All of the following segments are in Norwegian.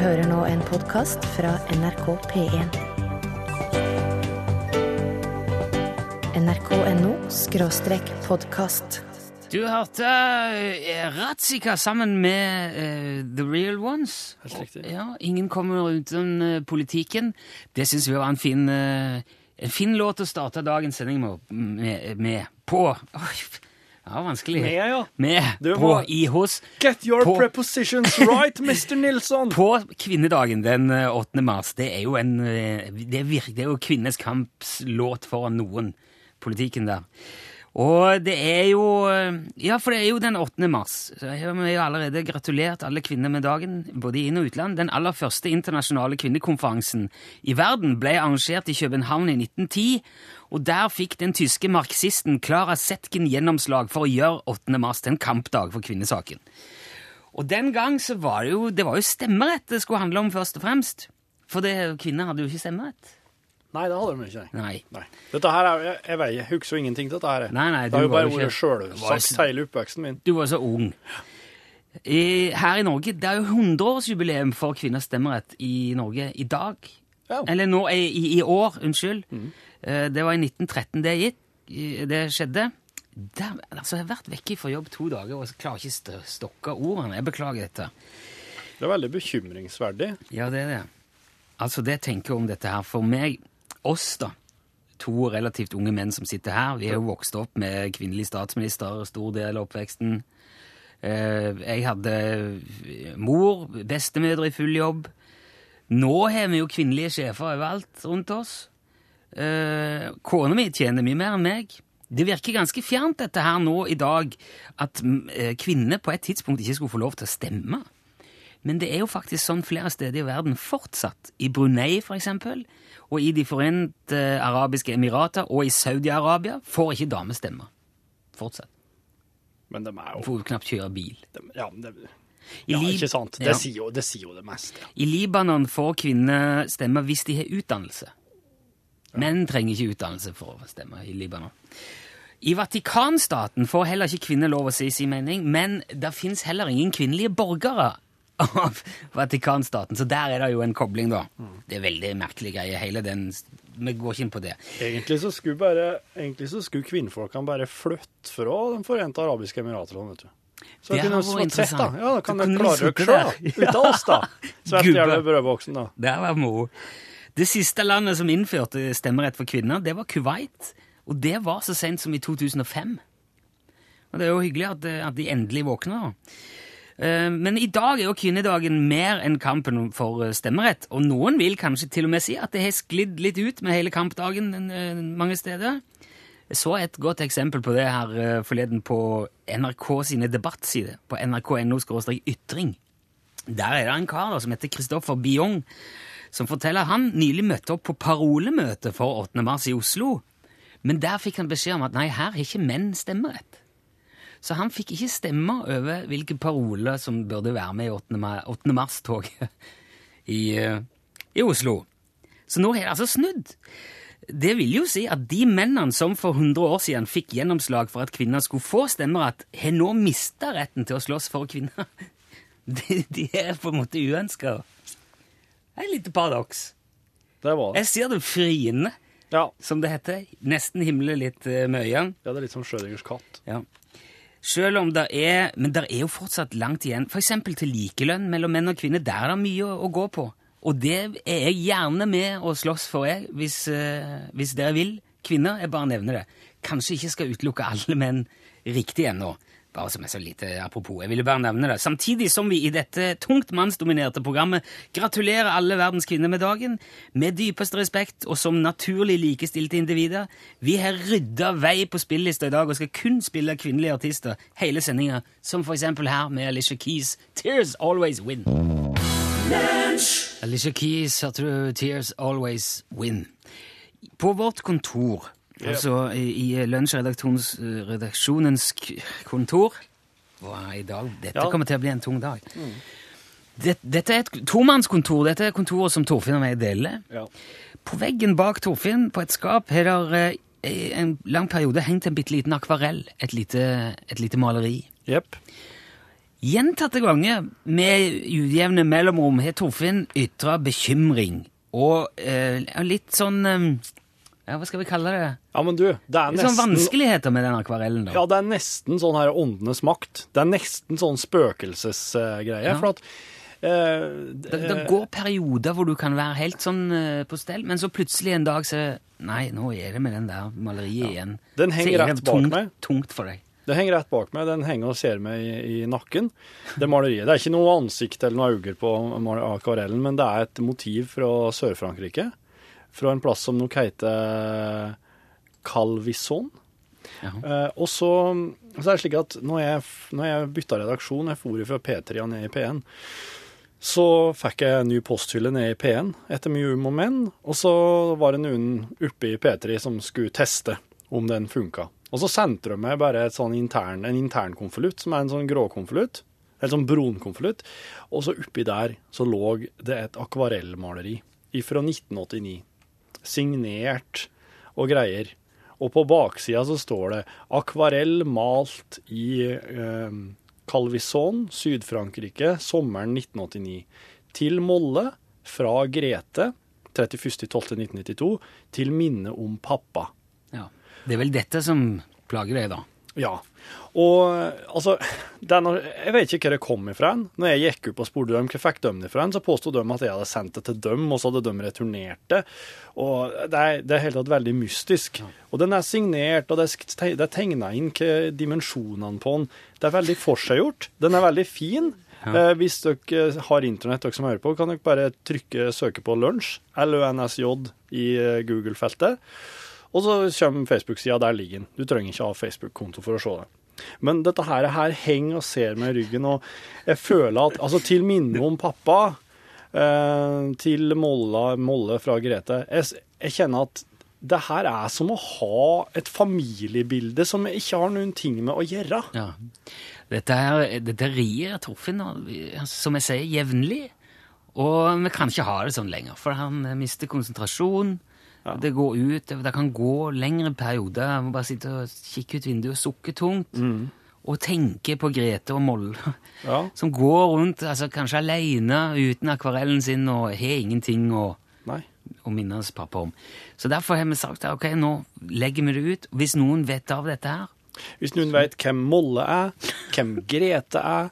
hører nå en podkast fra NRK P1. nrk.no skråstrek podkast. Du hørte uh, Ratzika sammen med eh, The Real Ones. Helt riktig. Ja, Ingen kommer uten eh, politikken. Det syns vi var en fin, eh, en fin låt å starte dagens sending med. med, med på Oi, var vanskelig. Med, ja. Med, på, må- i, hos. Get your På- prepositions right, Mr. Nilsson! På kvinnedagen den eh, 8. mars. Det er jo en eh, Det er, virke, det er jo kvinnes kamps låt foran noen, politikken der. Og det er jo eh, Ja, for det er jo den 8. mars. Så jeg har jo allerede gratulert alle kvinner med dagen, både i inn- og utland. Den aller første internasjonale kvinnekonferansen i verden ble arrangert i København i 1910. Og der fikk den tyske marxisten Clara Zetkin gjennomslag for å gjøre 8. mars til en kampdag for kvinnesaken. Og den gang så var det jo, det var jo stemmerett det skulle handle om først og fremst. For det, kvinner hadde jo ikke stemmerett. Nei, det hadde de ikke. nei. Nei. Dette her er, jeg, jeg, jeg husker jo ingenting til dette her. Nei, nei, det har du jo bare vært sjølsagt hele oppveksten min. Du var så ung. I, her i Norge, det er jo 100-årsjubileum for kvinners stemmerett i Norge i dag. Ja. Eller nå, i, i, år, unnskyld. Eh, Det var i 1913 det gikk, det skjedde. Der, altså, jeg har vært vekke fra jobb to dager og klarer ikke st stokke ordene. Jeg beklager dette. Det er veldig bekymringsverdig. Ja, det er det. Altså, det jeg tenker om dette her, for meg, oss da, to relativt unge menn som sitter her, vi er jo vokst opp med kvinnelig statsminister stor del av oppveksten. Eh, Jeg hadde mor, bestemødre i full jobb. Nå har vi jo kvinnelige sjefer overalt rundt oss. Eh, Kona mi tjener mye mer enn meg. Det virker ganske fjernt dette her nå i dag, at mm, eh, kvinner på et tidspunkt ikke skulle få lov til å stemme. Men det er jo faktisk sånn flere steder i verden fortsatt. I Brunei, for eksempel, og i De forente arabiske emirater og i Saudi-Arabia får ikke damer stemme. Fortsatt. Men de er jo Får jo knapt kjøre bil. de, Ja, det, I ja ikke sant? Det, Ja. sier jo, det sier jo det meste. I Libanon får kvinner stemme hvis de har utdannelse. Menn trenger ikke utdannelse for å stemme i Libanon. I Vatikanstaten får heller ikke kvinner lov å si sin mening, men det fins heller ingen kvinnelige borgere av Vatikanstaten, så der er det jo en kobling, da. Det er veldig merkelig greie, hele den Vi går ikke inn på det. Egentlig så skulle, bare, egentlig så skulle kvinnfolkene bare flytte fra De forente arabiske emirater. Vet du. Så Det kunne vært interessant. tett, da. Ja, da kan de klare dere sitte sjøl, der. uten oss, da. Svett Gubbe. gjerne brødboksen, da. Det var moro. Det siste landet som innførte stemmerett for kvinner, det var Kuwait. Og det var så sent som i 2005. Og det er jo hyggelig at, at de endelig våkner. Eh, Men i dag er jo kvinnedagen mer enn kampen for eh, stemmerett. Og noen vil kanskje til og med si at det har sklidd litt ut med hele kampdagen eh, mange steder. Jeg så et godt eksempel på det her eh, forleden på NRK sine debattsider. På nrk.no ytring. Der er det en kar da, som heter Kristoffer Biong, som forteller at han nylig møtte opp på parolemøte for 8. mars i Oslo. Men der fikk han beskjed om at nei, her har ikke menn stemmerett. Så han fikk ikke stemme over hvilke paroler som burde være med i 8. mars-toget i, eh, i Oslo. Så nå har det altså snudd. Det vil jo si at de mennene som for 100 år siden fikk gjennomslag for at kvinner skulle få stemmerett, har nå mista retten til å slåss for kvinner. De, de er på en måte uønska. Det er et lite paradoks. Det var det. Jeg ser det friende, Ja. som det heter. Nesten himler litt uh, med øynene. ja, det er litt som Schrødingers katt. Ja. Selv om det er Men det er jo fortsatt langt igjen. Eksempel til likelønn mellom menn og kvinner. Der er det mye å, å gå på. Og det er jeg gjerne med å slåss for, jeg, hvis, uh, hvis dere vil. Kvinner, jeg bare nevner det. Kanskje ikke skal utelukke alle menn riktig ennå. Bare som er så lite apropos. Jeg ville bare nevne det. Samtidig som vi i dette tungt mannsdominerte programmet gratulerer alle verdens kvinner med dagen, med dypeste respekt og som naturlig likestilte individer. Vi har rydda vei på spillelista i dag og skal kun spille kvinnelige artister hele sendinga, som for eksempel her med Alicia Keys' Tears Always Win. Alicia Keys, hørte du? Tears Always Win. På vårt kontor, altså i, i lunsjredaksjonens kontor Wow, i dag, Dette Ja. kommer til å bli en tung dag. Det, dette er et tomannskontor. Dette er kontoret som Torfinn og jeg deler. Ja. På veggen bak Torfinn, på et skap, har det eh, en lang periode hengt en bitte liten akvarell. Et lite, et lite maleri. Yep. Gjentatte ganger med ujevne mellomrom har Torfinn ytra bekymring og eh, litt sånn eh, ja, Hva skal vi kalle det? Ja, men du, det er det sånn nesten vanskeligheter med den akvarellen. da. Ja, det er nesten sånn her åndenes makt. Det er nesten sånn spøkelsesgreie. Ja. For at Uh, Det, det går perioder hvor du kan være helt sånn uh, på stell, men så plutselig en dag så Nei, nå er det med den der maleriet igjen. Den Så henger er det rett bak tungt, meg. Tungt for deg. Det henger rett bak meg. Den henger og ser meg i, i nakken. Det maleriet. Det er ikke noe ansikt eller noe øyne på akvarellen, men det er et motiv fra Sør-Frankrike. Fra en plass som nok heter Calvison. Ja. Eh, og så, så er det slik at når jeg, når jeg bytta redaksjon, jeg for fra P3 og ned i P1, så fikk jeg en ny posthylle ned i P1 etter mye um og men, og så var det noen oppe i P3 som skulle teste om den funka. Og så sendte de meg bare et sånn intern, en intern konvolutt, som er en sånn grå konvolutt, eller sånn brunkonvolutt, og så oppi der så lå det et akvarellmaleri fra 1989, signert og greier. Og på baksida så står det 'Akvarell malt i eh, Calvison, Syd-Frankrike, sommeren 1989'. Til Molle fra Grete 31.12.1992 til minne om pappa. Ja. Det er vel dette som plager deg, da. Ja. Og altså er Jeg vet ikke hvor det kom ifra. Når jeg gikk opp og spurte dem hva fikk de det fra, så påsto de at jeg hadde sendt det til dem, og så hadde de returnert det. Og Det er, det er helt tatt veldig mystisk. Og den er signert, og det er, det er tegna inn dimensjonene på den. Det er veldig forseggjort. Den er veldig fin. Eh, hvis dere har internett, dere som hører på, kan dere bare trykke 'søke på lunsj', LØNSJ, i eh, Google-feltet. Og så kommer Facebook-sida, der ligger den. Du trenger ikke ha Facebook-konto for å se det. Men dette her, her henger og ser meg i ryggen, og jeg føler at Altså, til minne om pappa, eh, til Molla, Molle fra Grete jeg, jeg kjenner at det her er som å ha et familiebilde som ikke har noen ting med å gjøre. Ja. Dette, er, dette Torfinn, som jeg sier, jevnlig. Og vi kan ikke ha det sånn lenger, for han mister konsentrasjon. Det går ut, det, kan gå lengre perioder. Jeg må bare sitte og kikke ut vinduet og sukke tungt. Og tenke på Grete og Molle, Ja. som går rundt altså kanskje alene uten akvarellen sin og har ingenting å, å minnes pappa om. Så derfor har vi sagt ok, nå legger vi det ut. Hvis noen vet av dette her Hvis noen vet hvem Molle er, hvem Grete er,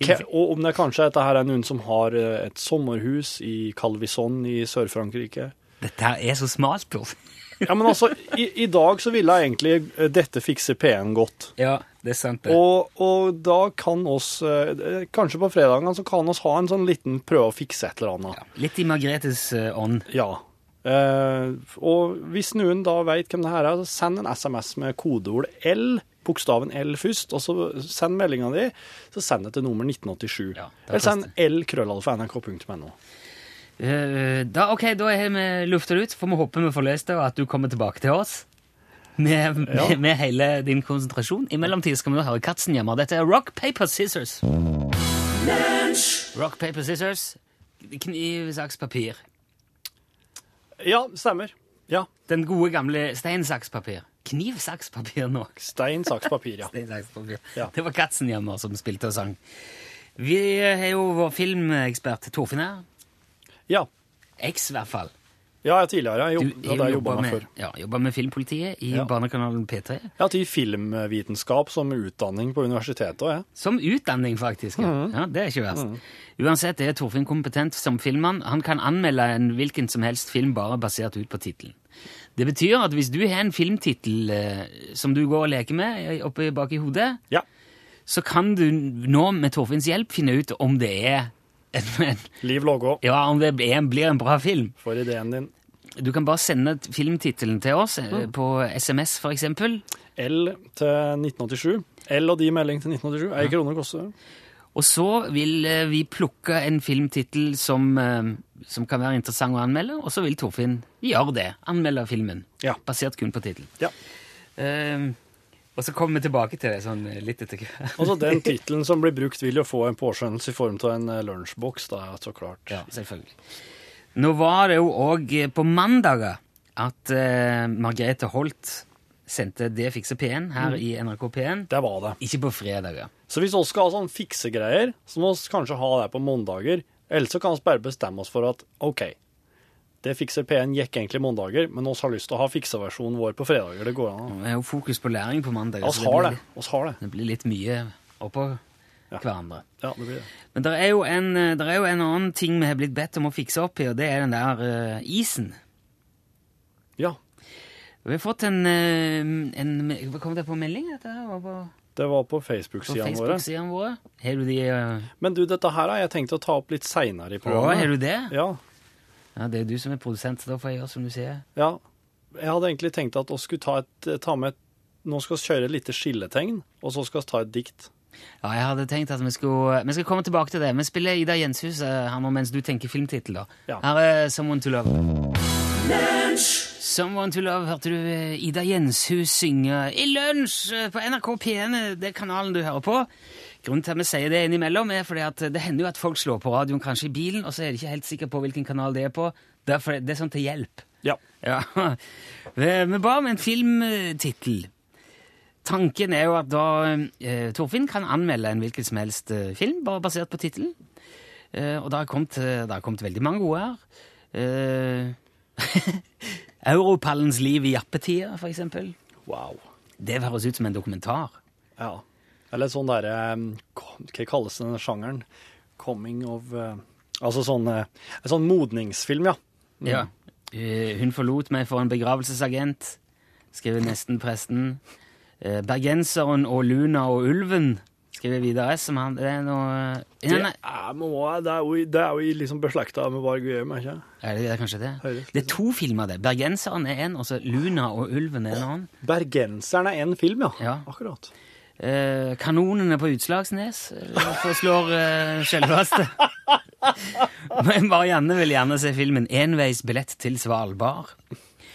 Ke- Og om det kanskje dette her er noen som har eh, et sommerhus i Calvison i Sør-Frankrike. Dette her er så smalt, Torfinn. Ja, men altså, i, i dag så ville egentlig eh, dette fikse P1 godt. Ja, det er sant det. Og, og da kan oss, eh, kanskje på fredagen, så kan oss ha en sånn liten prøve å fikse et eller annet. Ja, litt i Margretes eh, ånd. Ja. Eh, og hvis noen da vet hvem det her er, så send en SMS med kodeord L, bokstaven L først, og så send meldinga di, så send det til nummer 1987. Ja, er Eller send L krøllalfa nrk.no. Eh, da, ok, da har vi lufta det ut. Får vi håpe vi får løst det, og at du kommer tilbake til oss. Med, med, Ja. med hele din konsentrasjon. I mellomtiden skal vi høre hjemme. Dette er Rock, Paper, Scissors. Rock, Paper, Scissors. Kniv, saks, papir. Ja, stemmer. Ja. Den gode gamle stein, saks, papir. Kniv, saks, papir nå. Stein, saks, papir, ja. Stein, saks, papir. Ja. Det var Katzenjammer som spilte og sang. Vi har jo vår filmekspert Torfinn her. Ja. X, i hvert fall. Ja, jeg tidligere. Jeg Du jobb, har hadde jeg jobba med før. ja, jobba med Filmpolitiet i Ja. barnekanalen P3. Jeg har tatt filmvitenskap som utdanning på universitetet òg, jeg. Som utdanning, faktisk. Ja. Mhm. ja, Det er ikke verst. Uansett er Torfinn kompetent som filmmann. Han kan anmelde en hvilken som helst film bare basert ut på tittelen. Det betyr at hvis du har en filmtittel eh, som du går og leker med eh, oppe bak i hodet, Ja. så kan du nå med Torfinns hjelp finne ut om det er en, Liv Lågå, ja, om det en, blir en bra film. for ideen din. Du kan bare sende filmtittelen til oss eh, på SMS, for eksempel. L til 1987. L og de melding til 1987. Ei krone koster. Og så vil eh, vi plukke en filmtittel som, eh, som kan være interessant å anmelde, og så vil Torfinn gjøre det. Anmelde filmen. Ja. Basert kun på tittelen. Ja. Eh, og så kommer vi tilbake til det sånn eh, litt etter hvert. Altså, den tittelen som blir brukt, vil jo få en påskjønnelse i form av en eh, lunsjboks, da, så klart. Ja, selvfølgelig. Nå var det jo òg på mandager at eh, Margrethe Holt sendte Det fikser P1 her i NRK P1. Det var det. Ikke på fredager. Så hvis vi skal ha sånn fiksegreier, så må vi kanskje ha det på mandager. Ellers så kan vi bare bestemme oss for at OK, det fikser P1 gikk egentlig mandager, men vi har lyst til å ha fikseversjonen vår på fredager. Det går an. Det er jo fokus på læring på mandag. Vi så har blir det. Vi har det. Det blir litt mye oppå hverandre. Ja, det blir det. Men det er, jo en, eh, der er jo en annen ting vi har blitt bedt om å fikse opp i, og det er den der uh, isen. Ja. Vi har fått en, eh, en kom det på melding? Dette her var på, Det var på Facebook-sidene våre. Facebook-sidene våre. Har du de uh... Men du, dette her har jeg tenkt å ta opp litt seinere i programmet. Ja, har du det? Ja. Ja, Det er du som er produsent, så da får jeg gjøre som du sier. ja. Jeg hadde egentlig tenkt at vi skulle ta, et, ta med et Nå skal vi kjøre et lite skilletegn, og så skal vi ta et dikt. Ja, jeg hadde tenkt at vi skulle, vi skal komme tilbake til det. Vi spiller Ida Jenshus eh, her nå mens du tenker filmtittel, da. Ja. Her er Someone to Love. Someone to Love hørte du eh, Ida Jenshus synge i lunsj eh, på NRK P1, eh, det er kanalen du hører på. Grunnen til at vi sier det innimellom, er fordi at det hender jo at folk slår på radioen kanskje i bilen, og så er de ikke helt sikre på hvilken kanal det er på. Derfor, det er sånn til hjelp. Ja. Ja. Vi vi ba om en filmtittel. Tanken er jo at da eh, Torfinn kan anmelde en hvilken som helst eh, film, bare basert på tittelen. Eh, og det har, kommet, eh, det har kommet veldig mange gode her. Eh, Europallens liv i jappetida, for eksempel. Wow. Det høres ut som en dokumentar. Ja. Eller sånn derre Hva kalles den sjangeren? Coming of eh, Altså sånn eh, En sånn modningsfilm, ja. Ja. Eh, hun forlot meg for en begravelsesagent, skriver nesten presten. Bergenseren og Luna og ulven, skriver Vidar S. Som han, det er noe Det Nei, det er jo, det er jo liksom beslekta med Varg Guillaume, ikke er det, det er kanskje det? Det er to filmer, det. Bergenseren er en, og så Luna og ulven er en annen. Bergenseren er én film, ja. Ja. Akkurat. Eh, kanonene på Utslagsnes eh, forslår eh, selveste. Men Marianne vil gjerne se filmen 'Enveisbillett til Svalbard'.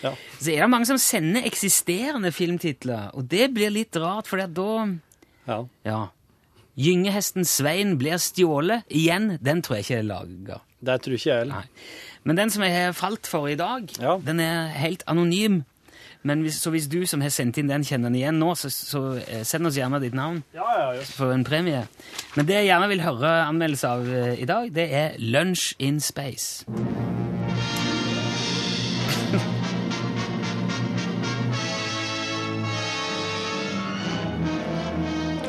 Ja. Så er det mange som sender eksisterende filmtitler, og det blir litt rart, for da ja. Ja. Gyngehesten Svein blir stjålet. Igjen, den tror jeg ikke er laga. Det tror ikke jeg heller. Men den som jeg har falt for i dag, Ja. den er helt anonym. Men hvis, så hvis du som har sendt inn den, kjenner den igjen nå, så, så eh, send oss gjerne ditt navn Ja, ja, ja. for en premie. Men det jeg gjerne vil høre anmeldelse av eh, i dag, det er Lunch in Space.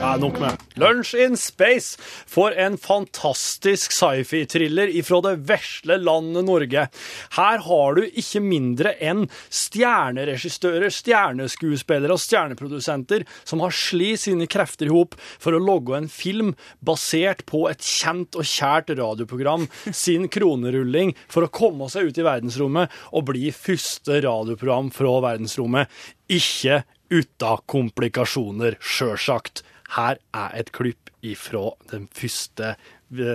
Ja, nok med. Lunch in Space for en fantastisk sci-fi-thriller ifra det vesle landet Norge. Her har du ikke mindre enn stjerneregissører, stjerneskuespillere og stjerneprodusenter som har sli sine krefter i hop for å logge en film basert på et kjent og kjært radioprogram sin kronerulling for å komme seg ut i verdensrommet og bli første radioprogram fra verdensrommet. Ikke uten komplikasjoner, sjølsagt. Her er et klipp ifra den første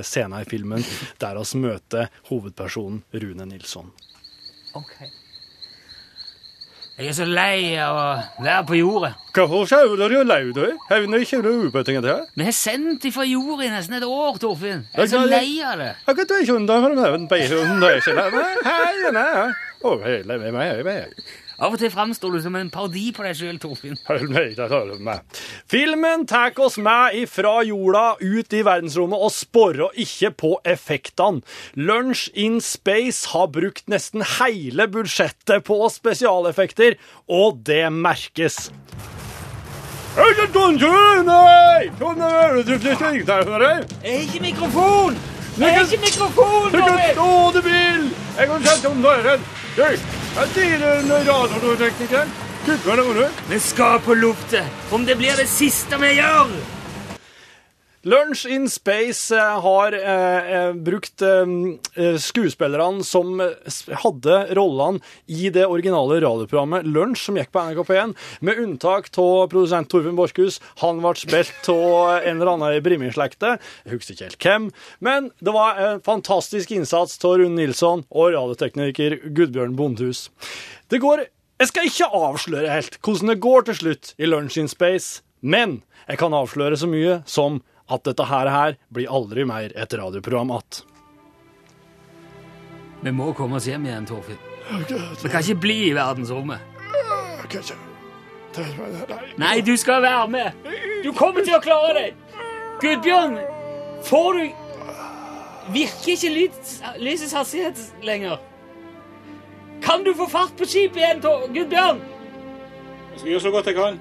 scenen i filmen, der vi møter hovedpersonen Rune Nilsson. Ok. Jeg er så lei av å være på jordet. Hvorfor sauler du lei deg? Havner ikke du ubetinget her? Vi har sendt ifra jorda i nesten et år, Torfinn. Jeg er så lei av det. Jeg kan ikke undan for den er. Nei, hei, nei. Å, hele meg, hei, meg. Av og til framstår du som en parodi på deg sjøl, Torfinn. Hold meg, jeg tar du meg. Filmen tar oss med ifra jorda ut i verdensrommet og sporer ikke på effektene. Lunch in Space har brukt nesten hele budsjettet på spesialeffekter, og det merkes. Jeg er ikke mikrofon! Ikke mikrofon! det Å, du vil! Jeg kan sette om døren. Jeg sier det, Kutt Kukker det, hvor Vi skal på luftet, om det blir det siste vi gjør! Lunch in Space eh, har eh, eh, brukt eh, eh, skuespillerne som hadde rollene i det originale radioprogrammet Lunsj, som gikk på NRK1, med unntak av produsent Torfinn Borchhus. Han ble spilt av en eller annen i Brimi-slekta. Jeg husker ikke helt hvem. Men det var en fantastisk innsats av Rune Nilsson og radiotekniker Gudbjørn Bondhus. Det går Jeg skal ikke avsløre helt hvordan det går til slutt i Lunch in Space, men jeg kan avsløre så mye som at dette her, her blir aldri mer et radioprogram att. Vi må komme oss hjem igjen, Torfinn. Vi kan ikke bli i verdensrommet. Nei, du skal være med! Du kommer til å klare deg! Gudbjørn! Får du Virker ikke lys, lysets hastighet lenger? Kan du få fart på skipet igjen, Gudbjørn? Jeg skal gjøre så godt jeg kan.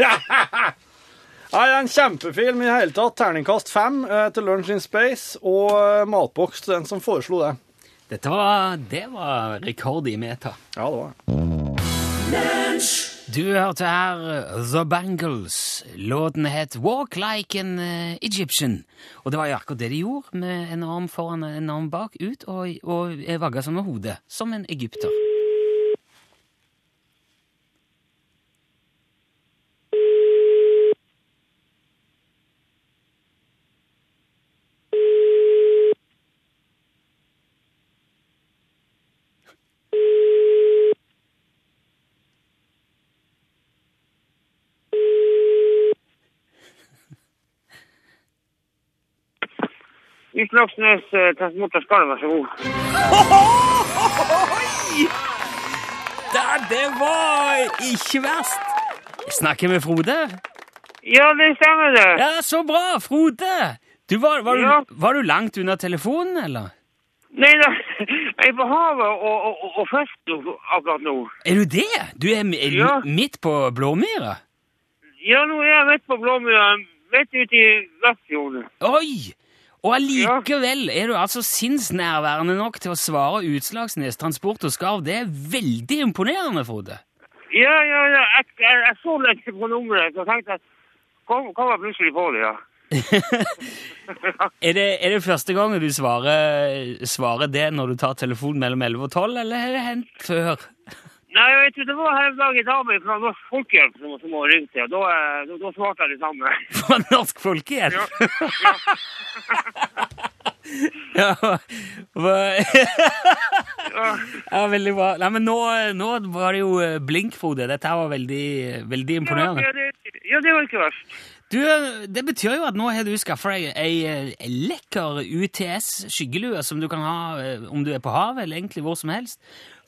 Nei, det er en kjempefilm i det hele tatt. Terningkast fem eh, til Lunch in Space og eh, matboks til den som foreslo det. Dette var, det var rekord i meta. Ja, det var det. Du hørte her The Bangles. Låten het Walk Like an uh, Egyptian. Og det var jo akkurat det de gjorde, med en arm foran og en arm bak, ut og, og vagga som med hodet, som en egypter. Eh, Transport og Skarv, vær så god. Der, det var ikke verst! Snakker med Frode. Ja, det stemmer det. Ja, så bra, Frode! Du, var, var, Ja. du, var du langt unna telefonen, eller? Nei da, jeg er på havet og, og, og, og fisker akkurat nå. Er du det? Du er, er Ja. midt på Blåmyra? Ja, nå er jeg midt på Blåmyra, midt ute i Vestfjorden. Oi! Og allikevel er du altså sinnsnærværende nok til å svare Utslagsnes Transport og Skarv. Det er veldig imponerende, Frode. Ja, ja, ja, jeg, jeg, jeg så litt på nummeret, så tenkte jeg, kom, kom jeg plutselig på det, ja. Er det, er det første gang du svarer, svarer det når du tar telefonen mellom 11 og 12, eller har det hendt før? Nei, vet du, det var her en dag en dame fra Norsk Folkehjelp som, som ringte, ringt og da, eh, da, da svarte jeg det samme. Fra Norsk Folkehjelp? Ja, Ja. ja. ja, veldig bra. Nei, men nå, nå var det jo blinkfode. Dette var veldig, veldig imponerende. Ja, det, ja, det var ikke verst. Du, Det betyr jo at nå har du skaffa deg ei, ei lekker UTS-skyggelue som du kan ha eh, om du er på havet, eller egentlig hvor som helst.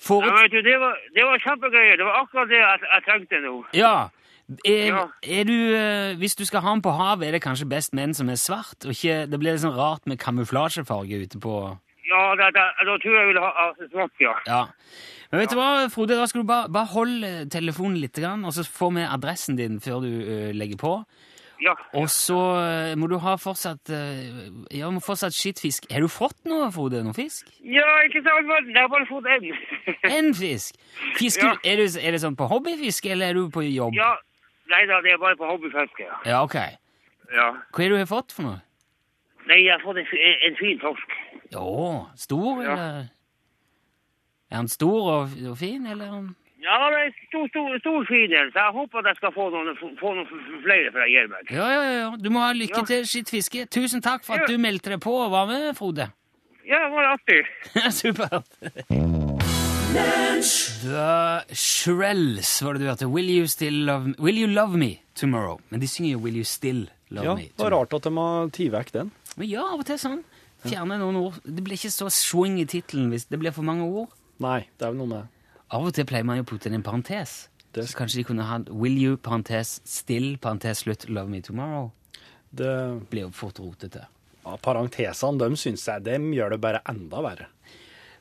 For, Ja, vet du, det var, det var kjempegøy. Det var akkurat det jeg, jeg trengte nå. ja, er, Ja. er du, eh, hvis du skal ha den på havet, er det kanskje best med en som er svart? og ikke, Det blir sånn rart med kamuflasjefarge ute på Ja, da, da, da tror jeg jeg vil ha svart, ja. Ja. Men vet du hva, Frode, da skal du bare, bare holde telefonen litt, grann, og så får vi adressen din før du uh, legger på. Ja, Og så eh, må du ha fortsatt eh, Ja, må fortsatt skittfisk. Har du fått noe, Frode? Noe fisk? ja ikke sant, jeg har bare fått en. En fisk! Fisker, Ja. er, du, er det sånn på hobbyfiske, eller er du på jobb? ja, nei da, det er bare på hobbyfiske, ja. Ja, ok. ja. Hva er det du har fått for noe? Nei, jeg har fått en, en, fin torsk. Å, stor, eller? Er han stor og, og fin, eller? Ja, det er stor, stor, stor fin en, så jeg håper at jeg skal få noen, få noen flere fra jeg. Ja, ja, ja, ja. Du må ha lykke Ja. til, skittfiske. Tusen takk for at Ja. du meldte deg på og var med, Frode. Ja, det var artig. Supert. The Shrells var det du hørte. Will you, still love, Will you love me tomorrow? Men de synger jo Will you still love Ja, me det var rart at de har tatt vekk den. Men ja, av og til sånn. Fjerne noen ord. Det blir ikke så swing i tittelen hvis det blir for mange ord. Nei, det er jo noe med det. Av og til pleier man jo å putte inn en parentes. Det- Så kanskje de kunne ha Will you, parentes, still, parentes, slutt, love me tomorrow. det Blir jo fort rotete. ja, parentesene, de syns jeg, de gjør det bare enda verre.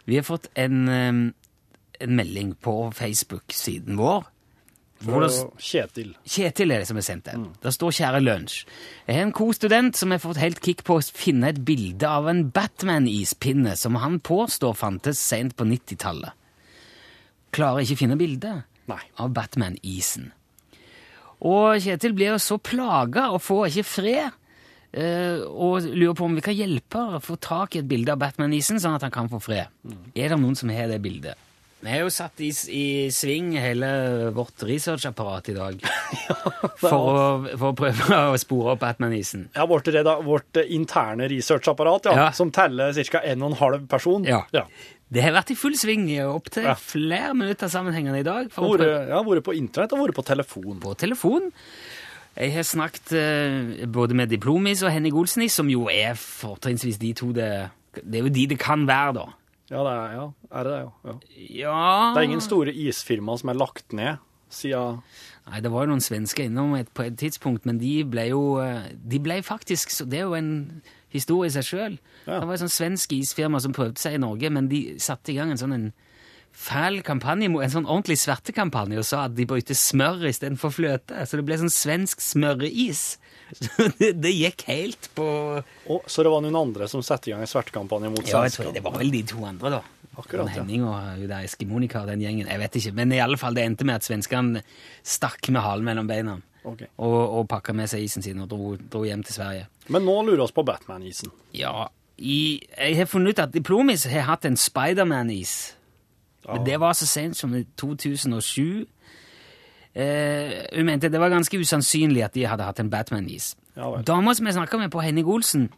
Vi har fått en, en melding på Facebook-siden vår. Hvor det, Kjetil. Kjetil er det som har sendt den. Der står 'Kjære lunsj'. Jeg har en god student som har fått helt kick på å finne et bilde av en Batman-ispinne som han påstår fantes sent på 90-tallet. Klarer ikke finne bildet Nei. av Batman-isen. Og Kjetil blir så plaga og får ikke fred, eh, og lurer på om vi kan hjelpe å få tak i et bilde av Batman-isen, sånn at han kan få fred. Er det noen som har det bildet? Vi har jo satt i, i sving hele vårt researchapparat i dag for, å, for å prøve å spore opp Batman-isen. Ja, vårt, vårt interne researchapparat, ja, Ja. som teller ca. 1 12 person. Ja. Det har vært i full sving i opptil Ja. flere minutter sammenhengende i dag. Vært, ja, på internett og vært på telefon. på telefon. Jeg har snakket uh, både med Diplomis og Henning Olsnis, som jo er fortrinnsvis de to det Det er jo de det kan være, da. Ja, det er, ja. er det det? Ja. ja. Ja Det er ingen store isfirma som er lagt ned siden Nei, det var jo noen svensker innom et, på et tidspunkt, men de ble jo eh, De ble faktisk så Det er jo en historie i seg sjøl. Ja. Det var et sånn svensk isfirma som prøvde seg i Norge, men de satte i gang en sånn en fæl kampanje, en sånn ordentlig svertekampanje, og sa at de brukte smør istedenfor fløte. Så det ble sånn svensk smøreis. Så det, det gikk helt på oh, så det var noen andre som satte i gang en svertekampanje mot Ja, jeg tror svenskene? det var vel de to andre, da. Akkurat, ja. Henning og der Eskimonika og den gjengen. Jeg vet ikke, men i alle fall det endte med at svenskene stakk med halen mellom beina Ok. og, og pakka med seg isen sin og dro, dro hjem til Sverige. Men nå lurer vi på Batman-isen. Ja, i, jeg har funnet ut at Diplomis har hatt en Spiderman-is. Men det var så sent som i 2007. Eh, hun mente det var ganske usannsynlig at de hadde hatt en Batman-is. Ja. Dama som jeg snakka med på Henning Olsen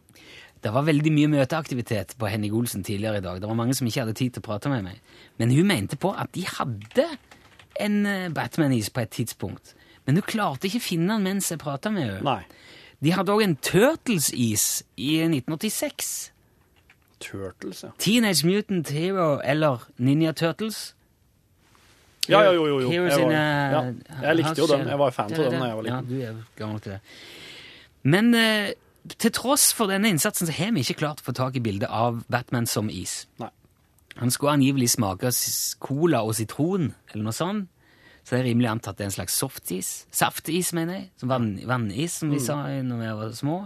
Det var veldig mye møteaktivitet på Henning Olsen tidligere i dag. Det var mange som ikke hadde tid til å prate med meg. Men hun mente på at de hadde en eh, Batman-is på et tidspunkt. Men hun klarte ikke å finne den mens jeg prata med henne. De hadde òg en Turtles-is i 1986. Turtles, ja. Teenage Mutant Hero eller Ninja Turtles. Ja, ja, jo, jo. jo. Jeg, var, ja. jeg likte jo den. Jeg var fan av den da jeg var liten. Ja, du er gammel til det. Men eh, til tross for denne innsatsen så har vi ikke klart å få tak i bildet av Batman som is. Nei. Han skulle angivelig smake cola og sitron, eller noe sånt. Så det er rimelig antatt det er en slags softis. Saftis, mener jeg. Som vann, vannis, som vi sa når vi var små.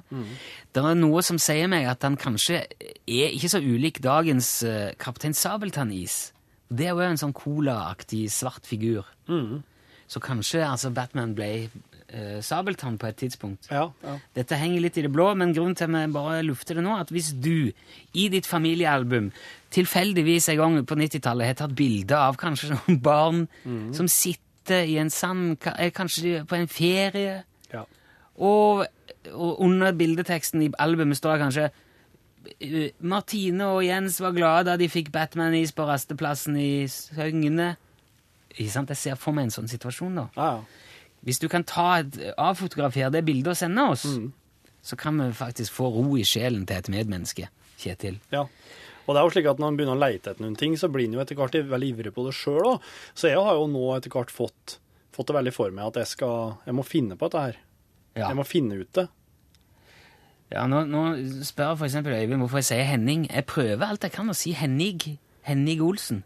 Det er noe som sier meg at han kanskje er ikke så ulik dagens uh, Kaptein Sabeltann-is. Det er jo en sånn colaaktig svart figur. Så kanskje altså Batman ble uh, Sabeltann på et tidspunkt. Ja, ja. Dette henger litt i det blå, men grunnen til at vi bare lufter det nå, at hvis du i ditt familiealbum tilfeldigvis en gang på 90-tallet har tatt bilde av kanskje noen barn som sitter i en sand, eh, kanskje på en ferie, ja. og, og under bildeteksten i albumet står det kanskje eh, Martine og Jens var glade da de fikk Batman-is på rasteplassen i Søgne. Ikke sant? Jeg ser for meg en sånn situasjon, da. ja, ja. Hvis du kan ta et, avfotografere det bildet og sende oss, så kan vi faktisk få ro i sjelen til et medmenneske, Kjetil. Ja. Og det er jo slik at når man begynner å leite etter noen ting, så blir en jo etter hvert veldig ivrig på det sjøl òg. Så jeg har jo nå etter hvert fått, fått det veldig for meg at jeg skal Jeg må finne på dette her. Ja, Jeg må finne ut det. ja nå, nå spør eksempel Øyvind hvorfor jeg sier Henning. Jeg prøver alt jeg kan å si Henning. Henning Olsen.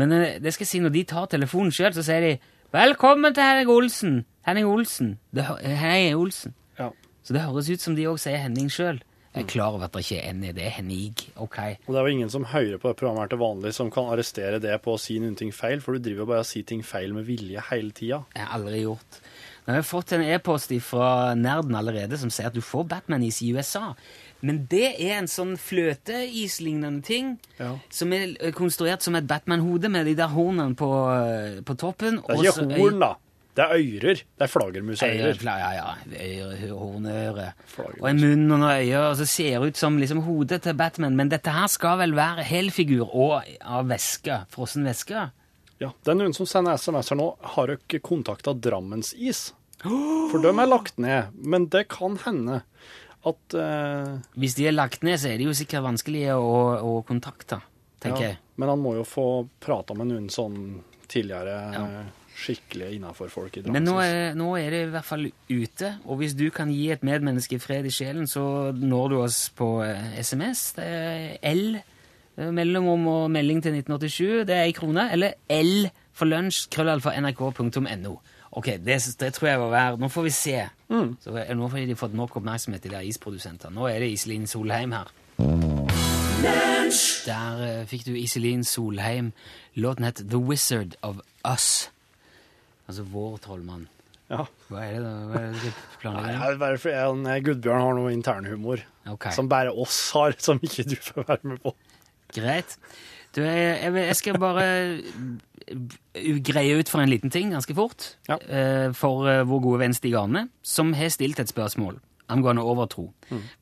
Men eh, det skal jeg si, når de tar telefonen sjøl, så sier de 'Velkommen til Henning Olsen'. Henning Olsen. Det, Henning Olsen. Ja. Så det høres ut som de òg sier Henning sjøl. Jeg er klar over at det ikke er en i det. er Ok. Og det er jo ingen som hører på det programmet her til vanlig som kan arrestere det på å si noen ting feil, for du driver bare og sier ting feil med vilje hele tida. Jeg har aldri gjort. Nå har jeg fått en e-post fra Nerden allerede som sier at du får Batman-is i USA. Men det er en sånn fløteislignende ting Ja. som er konstruert som et Batman-hode med de der hornene på, på toppen. Det er ikke horn, da. Det er ører. Det er flaggermusører. Ja, ja. Øyre, hornøre. Og en munn og noen øyne, og så ser det ut som liksom hodet til Batman. Men dette her skal vel være helfigur og av væske. Frossen væske. Ja, Det er noen som sender SMS her nå. Har dere kontakta Drammensis? For dem er lagt ned. Men det kan hende at uh... Hvis de er lagt ned, så er de jo sikkert vanskelige å, å kontakte, tenker ja, jeg. Men han må jo få prata med noen sånn tidligere Ja. Eh, skikkelige innafor-folk i Men nå er, nå er det i hvert fall ute, og hvis du kan gi et medmenneske fred i sjelen, så når du oss på eh, SMS. Det er L, eh, mellomrom og melding til 1987, det er ei krone. Eller L for lunsj, krøllalfa nrk.no. Ok, det, det tror jeg var hver. Nå får vi se. Så, eh, nå har de fått nok oppmerksomhet, de der isprodusentene. Nå er det Iselin Solheim her. Der uh, fikk du Iselin Solheim. Låten het The Wizard of Us. Altså vår trollmann. Ja. Hva er det da? Hva er det du planlegger? jeg, Gudbjørn har noe internhumor okay. som bare oss har, som ikke du får være med på. greit. Du, jeg, jeg, skal bare greie ut for en liten ting ganske fort. Ja. eh, For eh, vår gode venn Stig Arne, som har stilt et spørsmål angående overtro.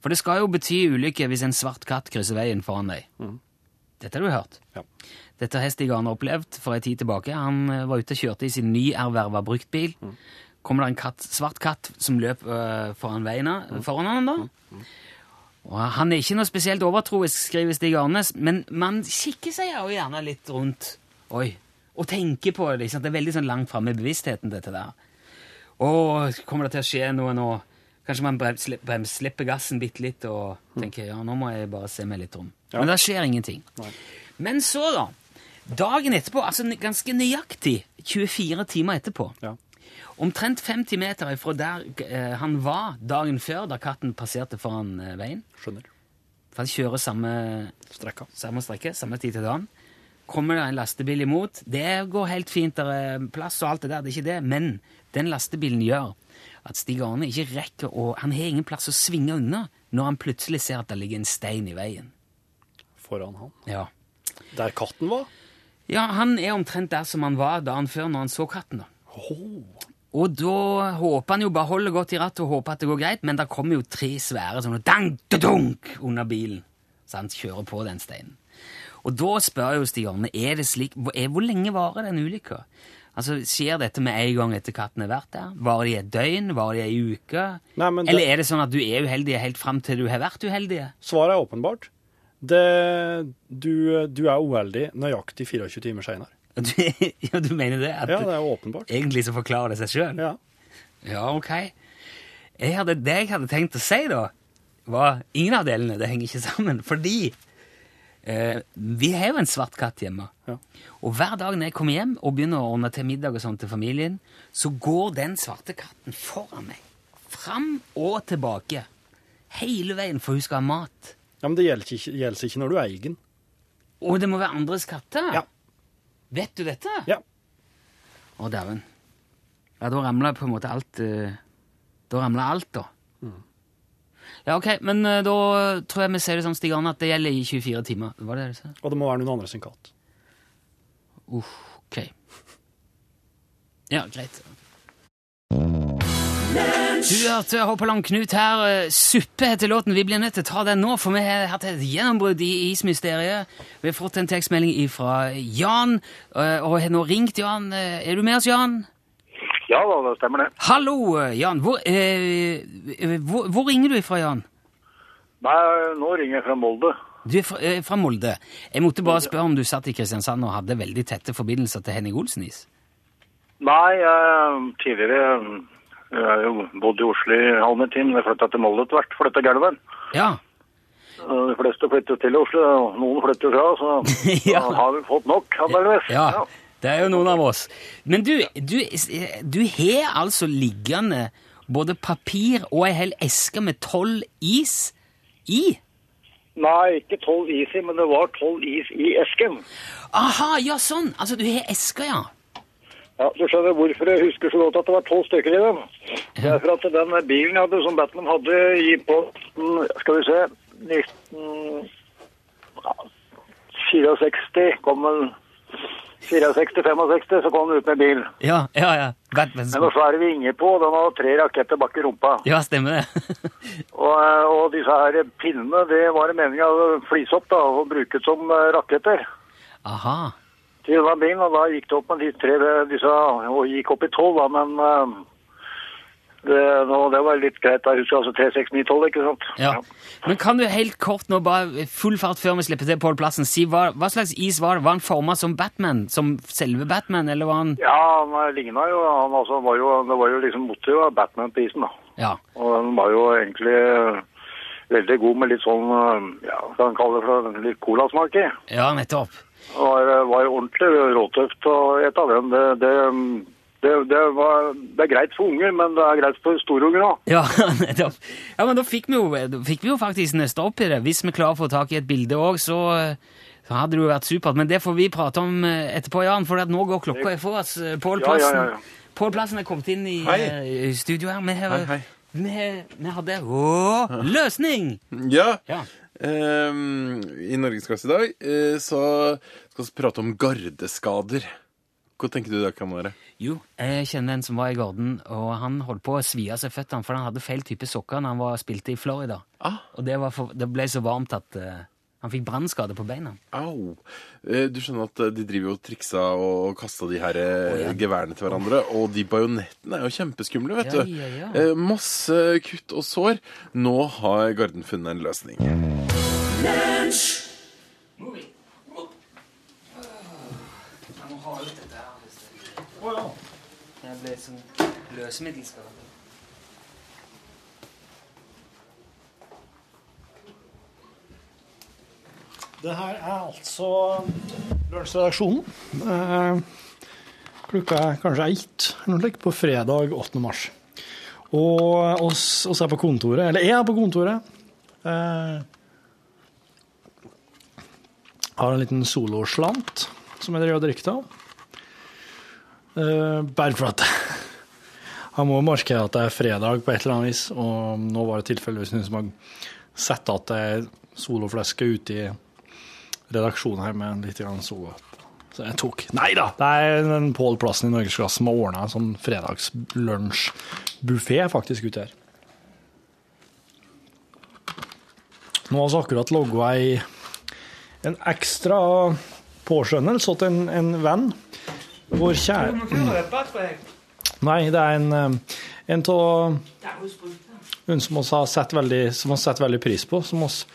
For det skal jo bety ulykke hvis en svart katt krysser veien foran deg. Dette har du hørt. Ja. Dette har Stig Arne opplevd for en tid tilbake. Han eh, var ute og kjørte i sin nyerverva bruktbil. Kommer det en katt, svart katt som løp øh, foran veien, foran han da. Og han er ikke noe spesielt overtroisk, skriver Stig Arnes, men man kikker seg jo gjerne litt rundt Oi, og tenker på det. Det er veldig sånn langt framme i bevisstheten, dette der. Å, kommer det til å skje noe nå? Kanskje man brems, brems, slipper gassen bitte litt og tenker ja, nå må jeg bare se meg litt om. Ja. Men det skjer ingenting. Men så, da. Dagen etterpå, altså ganske nøyaktig 24 timer etterpå, Ja. omtrent 50 meter fra der eh, han var dagen før, da katten passerte foran eh, veien, Skjønner. for han kjører samme Strekka. samme strekke, samme tid til dagen. Kommer det en lastebil imot. Det går helt fint, det er plass og alt det der, det er ikke det. Men den lastebilen gjør at Stig Arne ikke rekker å Han har ingen plass å svinge unna når han plutselig ser at det ligger en stein i veien. Foran han. Ja. Der katten var? Ja, han er omtrent der som han var dagen før når han så katten. da. Oh. Og da håper han jo bare holder godt i rattet og håper at det går greit, men det kommer jo tre svære sånne dang-dunk under bilen, så han kjører på den steinen. Og da spør jo Stig Arne er det slik, er, hvor lenge varer den ulykka? Altså, Skjer dette med en gang etter katten har vært der? Varer det i et døgn? Varer det i ei uke? Nei, det- Eller er det sånn at du er uheldig helt fram til du har vært uheldig? Svaret er åpenbart. Det, du, du er uheldig nøyaktig 24 timer seinere. Ja, du mener det? At Ja, det er åpenbart. Egentlig så forklarer det seg sjøl? Ja. Ja, ok. Jeg hadde, det jeg hadde tenkt å si, da, var ingen av delene. Det henger ikke sammen. Fordi eh, vi har jo en svart katt hjemme. Ja. Og hver dag når jeg kommer hjem og begynner å ordne til middag og sånn til familien, så går den svarte katten foran meg. Fram og tilbake. Hele veien, for hun skal ha mat. Ja, Men det gjelder ikke, gjelder ikke når du eier den. Å, det må være andres katter. Ja. Vet du dette? Ja. Å, dæven. Ja, da ramla på en måte alt eh, Da ramla alt, da. Ja, ok, men eh, da tror jeg vi ser det sånn, Stig Arne, at det gjelder i 24 timer. Var det det du sa? Og det må være noen andre sin katt. Ok. Ja, greit. Du hørte Hoppeland Knut her. eh, Suppe heter låten. Vi blir nødt til å ta den nå, for vi har hatt et gjennombrudd i ismysteriet. Vi har fått en tekstmelding fra Jan, eh, og har nå ringt Jan. Eh, Er du med oss, Jan? Ja da, det stemmer det. Hallo, Jan. Hvor, eh, hvor, hvor ringer du ifra, Jan? Nei, nå ringer jeg fra Molde. Du er fra, eh, fra Molde. Jeg måtte bare spørre om du satt i Kristiansand og hadde veldig tette forbindelser til Henning Olsenis. Nei, jeg tidligere jeg har jo bodd i Oslo i Halmertin, men jeg flytta til Molde etter hvert. for dette gulvet. Ja. De fleste flytter til Oslo, og noen flytter fra, så Ja. har vi fått nok, antakeligvis. Ja, det er jo noen av oss. Men du, du, du har altså liggende både papir og ei hel eske med tolv is i? Nei, ikke tolv is i, men det var tolv is i esken. Aha, ja sånn! Altså, du har esker, ja. Ja, Du skjønner hvorfor jeg husker så godt at det var tolv stykker i den. Det er for at den bilen hadde, som Batman hadde i på mm, Skal vi se 1964 kom den 64-65, så kom den ut med bil. Ja, ja, ja. Batman. Men er det vinger på, den har tre raketter bak i rumpa. Ja, stemmer det. Og, og disse her pinnene, det var det meningen å flise opp da, og bruke som eh, raketter Aha. Til var bilen. Og da gikk det opp med de tre, disse, og gikk opp i tolv da, men eh, det, nå, det var litt greit. da, husker altså 3, 6, 9, 12, ikke sant? Ja. Men kan du helt kort nå, bare full fart før vi slipper til Pål Plassen, si hva, hva slags is var det? Var han forma som Batman? Som selve Batman, eller var han Ja, han ligna jo, han altså, var jo, det var jo liksom motivet av Batman på isen da. Ja. Og han var jo egentlig eh, veldig god med litt sånn, eh, ja, hva kan man kalle det for, litt colasmak i. Ja, nettopp. Det var, var ordentlig råtøft å ete av den. Det, det, det, det, var, det er greit for unger, men det er greit for storunger òg. Ja. Ja, men da fikk vi jo, da fikk vi jo faktisk nøsta opp i det. Hvis vi klarer å få tak i et bilde òg, så, så hadde det jo vært supert. Men det får vi prate om eh, etterpå, Jan, for at nå går klokka for oss. Eh, Pål Plassen, ja, ja, ja. Pål Plassen er kommet inn i, Hei. eh, i studio her. Vi, har, Hei, hei. vi, vi hadde Å, løsning! Ja. Ehm, I Norgesklasse i dag eh, så skal vi prate om gardeskader. Hva tenker du det kan være? Jo, jeg kjenner en som var i Garden, og han holdt på å svi av seg føttene, for han hadde feil type sokker når han var, spilte i Florida. Ah. Og det, var for, det ble så varmt at eh, han fikk brannskade på beina. Au. Eh, du skjønner at de driver og triksa og kasta de her oh, ja. geværene til hverandre, og de bajonettene er jo kjempeskumle, vet Ja, du. ja, ja. Masse kutt og sår. Nå har Garden funnet en løsning. Jeg ble sånn Løsemiddel skal det Det her er altså Lunsjredaksjonen. Eh, Klokka er kanskje ett eller noe på fredag 8. mars. Og oss, oss er på kontoret, eller jeg er på kontoret. Eh, har en liten soloslant som jeg driver og drikker av. Uh, bare for at han må markere at det er fredag på et eller annet vis, og nå var det tilfeldigvis noen som har sett at det er solofleske ute i redaksjonen her med litt grann solo. Så jeg tok Nei da! Det er den Pål Plassen i Norgesklasse som har ordna en sånn fredagslunsjbuffé faktisk ute her. Nå har vi akkurat logga ei en ekstra påskjønnelse til en, en venn. Vår kjære Nei, det er en eh, en av hun som oss har sett veldig, som har sett veldig pris på, som oss,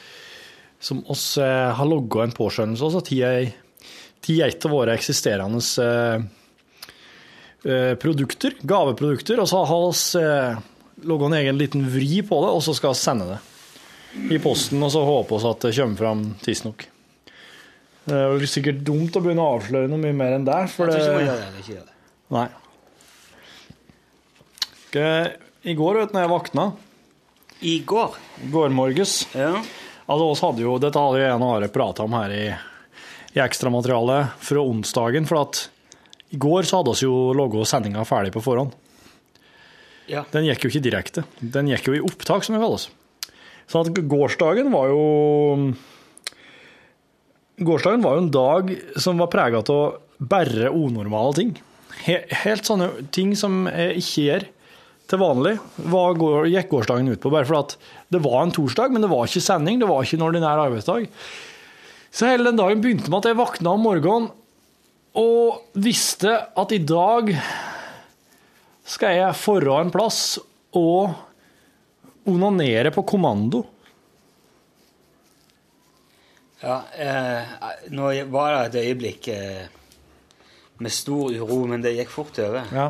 som oss eh, har logga en påskjønnelse også til ei- et av våre eksisterende eh, eh, produkter, gaveprodukter, og så har vi eh, logga en egen liten vri på det, og så skal vi sende det i posten, og så håper vi at det kommer fram tidsnok. Det er jo sikkert dumt å begynne å avsløre noe mye mer enn det, for det. Ikke gjør det. Nei. I går, vet du, når jeg våkna, I går. i går morges Ja. Altså, oss hadde jo, Dette hadde jo jeg og Are prata om her i, i ekstramaterialet fra onsdagen. For at i går så hadde vi jo logga sendinga ferdig på forhånd. Ja. Den gikk jo ikke direkte. Den gikk jo i opptak, som det kalles. Så at gårsdagen var jo Gårsdagen var jo en dag som var prega av bare unormale ting. Helt sånne ting som jeg ikke gjør til vanlig, går, gikk gårsdagen ut på. Bare fordi det var en torsdag, men det var ikke sending, det var ikke en ordinær arbeidsdag. Så hele den dagen begynte med at jeg våkna om morgenen og visste at i dag skal jeg forra en plass og onanere på kommando. Ja, eh, nå var det et øyeblikk eh, med stor uro, men det gikk fort over. Ja.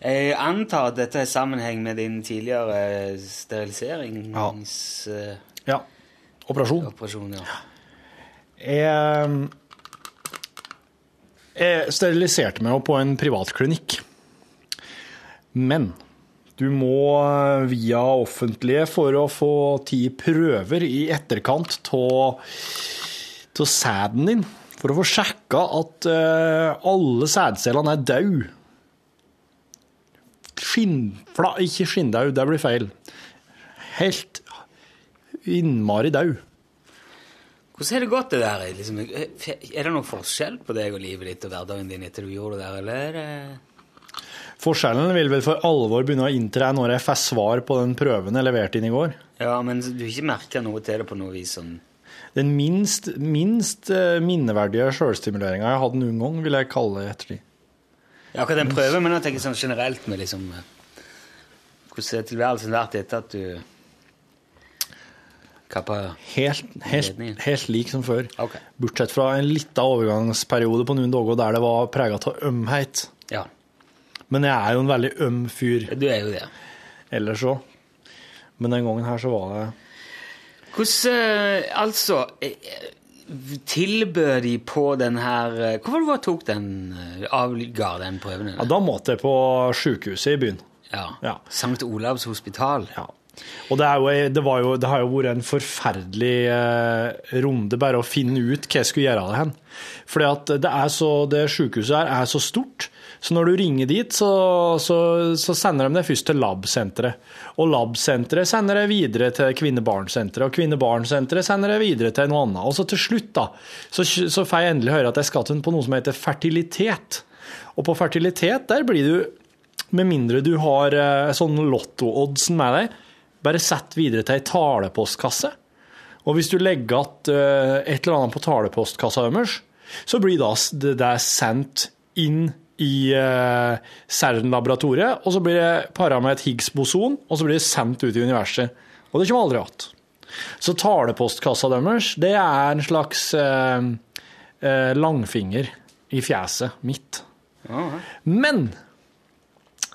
Jeg antar at dette har sammenheng med din tidligere steriliserings... ja. Operasjon. ja. Jeg, jeg steriliserte meg jo på en privatklinikk. Men du må via offentlige for å få ti prøver i etterkant av sæden din. For å få sjekka at eh, alle sædcellene er døde. Skinnfla, ikke skinndau, det blir feil. Helt innmari død. Hvordan har det gått, det der? Liksom, er det noen forskjell på deg og livet ditt og hverdagen din etter du gjorde det der, eller er det Forskjellen vil vel for alvor begynne å inntre når jeg får svar på den prøven jeg leverte inn i går. Ja, men du har ikke merka noe til det på noe vis sånn Den minst, minst eh, minneverdige sjølstimuleringa jeg har hatt noen gang, vil jeg kalle det etter ettertid. Ja, akkurat den prøven, men jeg tenker sånn generelt med liksom eh, Hvordan er tilværelsen vært etter at du kappa Helt, helt, helt lik som før. Okay. Bortsett fra en lita overgangsperiode på noen dager der det var prega av ømhet. Men jeg er jo en veldig øm fyr du er jo det. ellers òg. Men den gangen her så var det Hvordan eh, Altså eh, Tilbød de på den her eh, Hvorfor var det tok den avga den prøven? Ja, da måtte jeg på sjukehuset i byen. Ja. Ja. Sankt Olavs hospital. Ja. Og det, jo, det, jo, det har jo vært en forferdelig eh, runde bare å finne ut hva jeg skulle gjøre av det hen. Fordi at det, det sykehuset her er så stort, så når du ringer dit, så, så, så sender de deg først til Lab-senteret. Og Lab-senteret sender deg videre til Kvinne-barn-senteret, og Kvinne-barn-senteret sender deg videre til noe annet. Og så til slutt, da, så, så får jeg endelig høre at jeg skal til på noe som heter fertilitet. Og på fertilitet, der blir du, med mindre du har eh, sånn lotto-oddsen med deg, bare sett videre til ei talepostkasse. Og hvis du legger igjen eh, et eller annet på talepostkassa deres, så blir det det sendt inn i uh, CERN-laboratoriet, og så blir det para med et Higgs-boson, og så blir det sendt ut i universet. Og det kommer aldri igjen. Så talepostkassa deres, det er en slags eh, eh, langfinger i fjeset mitt. Men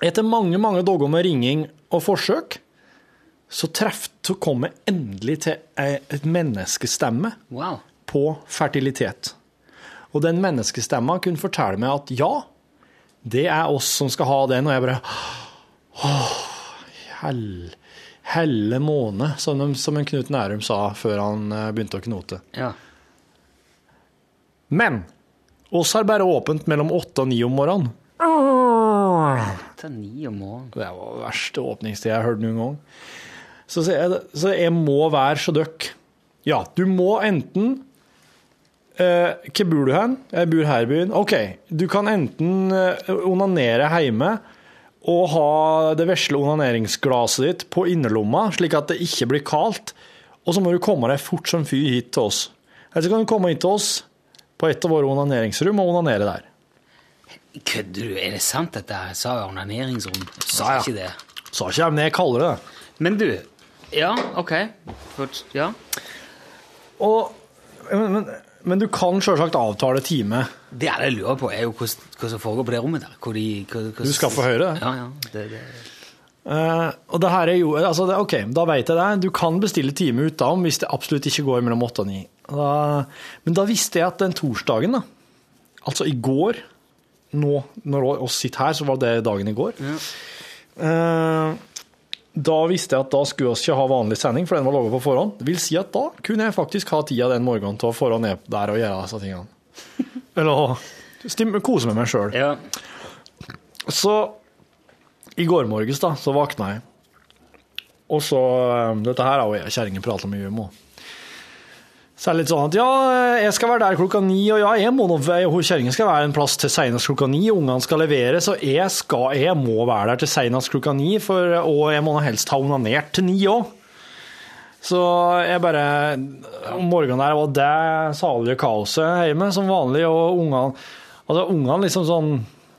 Etter mange, mange dager med ringing og forsøk, så, treff, så kom jeg endelig til et menneskestemme Wow. på fertilitet. Og den menneskestemma kunne fortelle meg at ja, det er oss som skal ha den, og jeg bare Åh, hell, helle måne, som, de, som en Knut Nærum sa før han eh, begynte å knote. Ja. Men oss har bare åpent mellom åtte og ni om morgenen. Ta ni om morgenen. Det var den verste åpningstida jeg har hørt noen gang. Så, jeg, så jeg må være så døkk. Ja, du må enten eh, Hvor bor du hen? Jeg bor her i byen. OK, du kan enten eh, onanere hjemme og ha det vesle onaneringsglasset ditt på innerlomma, slik at det ikke blir kaldt. Og så må du komme deg fort som fy hit til oss. Eller så kan du komme hit til oss på et av våre onaneringsrom og onanere der. Kødder du? Er det sant dette? Jeg sa onaneringsrom. Jeg Sa ja. ikke det. Sa ikke jeg, men jeg kaller det det. Men du Ja, OK. Først, Ja. Og, men, men, men du kan selvsagt avtale time. Det jeg lurer på, er jo hva, som foregår på det rommet der. Hvor de, hva, Du skal få høre det. Ja, ja. Det, det. Uh, og det her er jo, altså det, ok, da vet jeg det. Du kan bestille time utenom hvis det absolutt ikke går mellom 8 og 9. Men da visste jeg at den torsdagen, da, altså i går, nå når vi sitter her, så var det dagen i går. Eh, da visste jeg at da skulle vi ikke ha vanlig sending, for den var laget på forhånd. Det vil si at da kunne jeg faktisk ha tida den morgenen til å få ned der og gjøre disse tingene. Eller å kose med meg sjøl. Ja. Så i går morges da, så våkna jeg. Og så eh, Dette her har jo jeg og kjerringa prata mye om òg. Så er det litt sånn at ja, jeg skal være der klokka ni, og ja, jeg må nå kjerringa skal være en plass til seinest klokka ni. Ungene skal levere, så jeg, skal, jeg må være der til seinest klokka ni, for, og jeg må nå helst ha onanert til ni òg. Så jeg bare Om morgenen der var det salige kaoset hjemme, som vanlig, og ungene Altså, ungene liksom sånn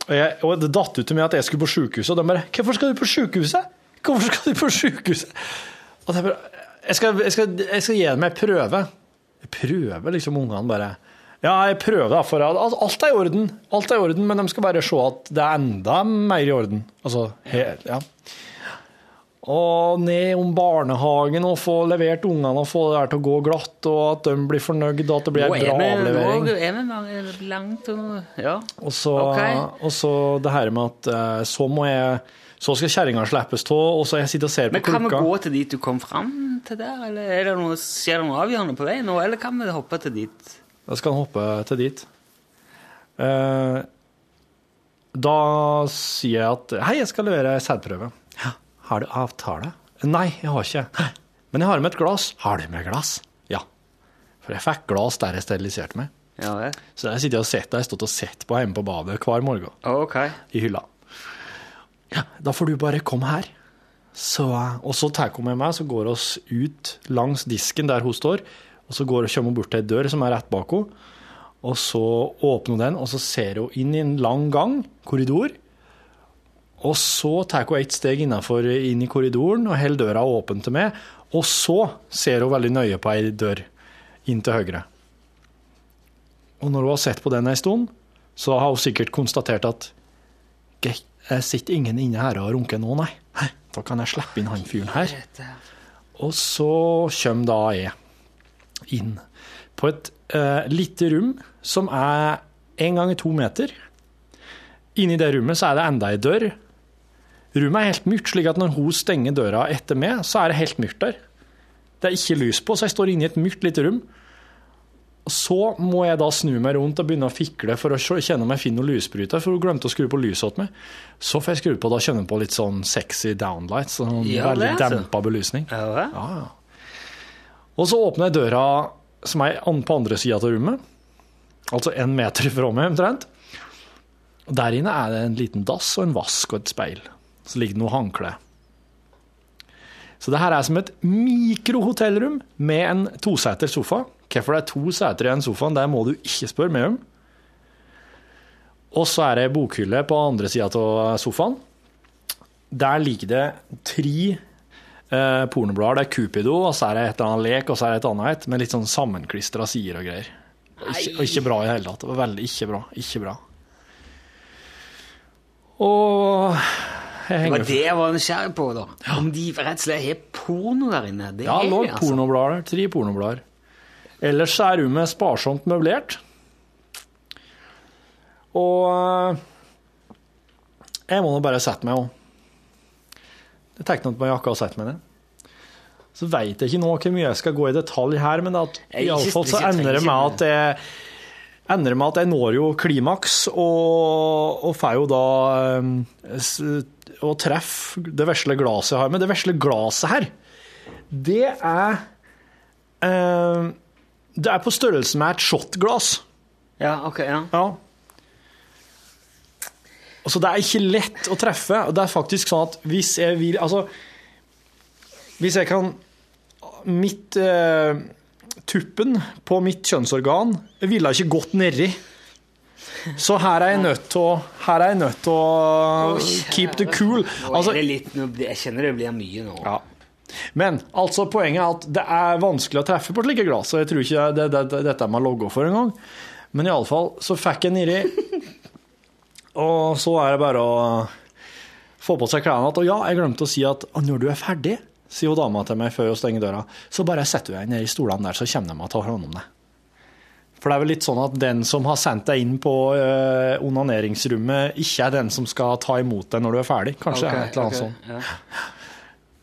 og, jeg, og det datt ut til meg at jeg skulle på sykehuset, og de bare 'Hvorfor skal du på sykehuset?' Hvorfor skal du på sykehuset? Og jeg bare Jeg skal, jeg skal, jeg skal gi dem en prøve. Jeg prøver liksom ungene bare Ja, jeg prøver, da, for at alt er i orden. Alt er i orden, men de skal bare se at det er enda mer i orden. Altså, helt, ja. Og ned om barnehagen og få levert ungene og få det der til å gå glatt, og at de blir fornøyd, og at det blir ei bra vi, avlevering. nå er vi langt og Ja. Og så, okay. og så det her med at eh, så må jeg Så skal kjerringa slippes av, og så jeg sitter og ser på klokka. Men kan vi gå til dit du kom fram til der, eller er det noe, skjer det noe avgjørende på vei nå, eller kan vi hoppe til dit? Da skal han hoppe til dit. Eh, da sier jeg at Hei, jeg skal levere sædprøve. Ja, har du avtale? Nei, jeg har ikke. «Hæ, Men jeg har med et glass. Har du med glass? Ja. For jeg fikk glass der jeg steriliserte meg. Ja det. Så jeg sitter og sett, jeg har stått og sett på hjemme på badet hver morgen. Ok. i hylla. Ja, da får du bare komme her. Så, og så tar hun med meg, så går oss ut langs disken der hun står, og så går kommer hun bort til ei dør som er rett bak henne, og så åpner hun den, og så ser hun inn i en lang gang, korridor, og så tar hun ett steg innenfor, inn i korridoren og holder døra åpen til meg, og så ser hun veldig nøye på ei dør inn til høyre. Og når hun har sett på den ei stund, så har hun sikkert konstatert at jeg sitter ingen inne her og runker nå, nei. Da kan jeg slippe inn han fyren her. Og så kommer da jeg inn på et uh, lite rom som er en ganger to meter. Inni det rommet så er det enda ei dør. Rommet er helt mørkt, slik at når hun stenger døra etter meg, så er det helt mørkt der. Det er ikke lys på, så jeg står inne i et mørkt lite rom. Så må jeg da snu meg rundt og begynne å fikle for å kjenne om jeg finner noen lysbryter, for hun glemte å skru på lyset hos meg. Så får jeg skru på da kjenne på litt sånn sexy downlights, sånn Ja, veldig altså. dempa belysning. Ja, ja. Og så åpner jeg døra som er på andre sida av rommet, altså en meter fra meg omtrent. Og Der inne er det en liten dass og en vask og et speil. Så ligger det noe håndkle. Så det her er som et mikrohotellrom med en toseter sofa. Hvorfor det er to seter i den sofaen, det må du ikke spørre meg om. Og så er det bokhylle på andre sida av sofaen. Der ligger det tre eh, pornoblader. Det er Cupido, og så er det et eller annet lek, og så er det et annet et med litt sånn sammenklistra sider og greier. Ikke, og ikke bra i det hele tatt. Det var veldig ikke bra. Ikke bra. Og Det var det jeg var nysgjerrig på, da. Om de rett og slett har porno der inne. Det Ja, lå altså. pornoblader. Tre pornoblader. Ellers er rommet sparsomt møblert. Og eh, jeg må nå bare sette meg òg. Jeg tenkte at jeg på meg jakka og setter meg ned. Så veit jeg ikke nå hvor mye jeg skal gå i detalj her, men at iallfall så ender det med at jeg ender med at jeg når jo klimaks, og, og får jo da Og treffer det vesle glasset jeg har. Men det vesle glasset her, det er eh, Det er på størrelse med et shotglass. Ja, ok, ja. Ja. Altså, det er ikke lett å treffe. og Det er faktisk sånn at hvis jeg vil Altså, hvis jeg kan Mitt eh, Tuppen på mitt kjønnsorgan ville ikke gått nedi. Så her er jeg nødt til å Her er jeg nødt til å keep the cool. Altså, det litt, jeg kjenner det blir mye nå. ja. Men altså, poenget er at det er vanskelig å treffe på slike glass, og jeg tror ikke det, det, det, dette er med logo for engang. Men iallfall så fikk jeg nedi, og så er det bare å få på seg klærne igjen. Og ja, jeg glemte å si at når du er ferdig, sier jo dama til meg før hun stenger døra, så bare setter du deg ned i stolene der, så kommer de og tar hånd om deg. For det er vel litt sånn at den som har sendt deg inn på øh, onaneringsrommet, ikke er den som skal ta imot deg når du er ferdig. Kanskje er et eller annet okay, sånt. ja.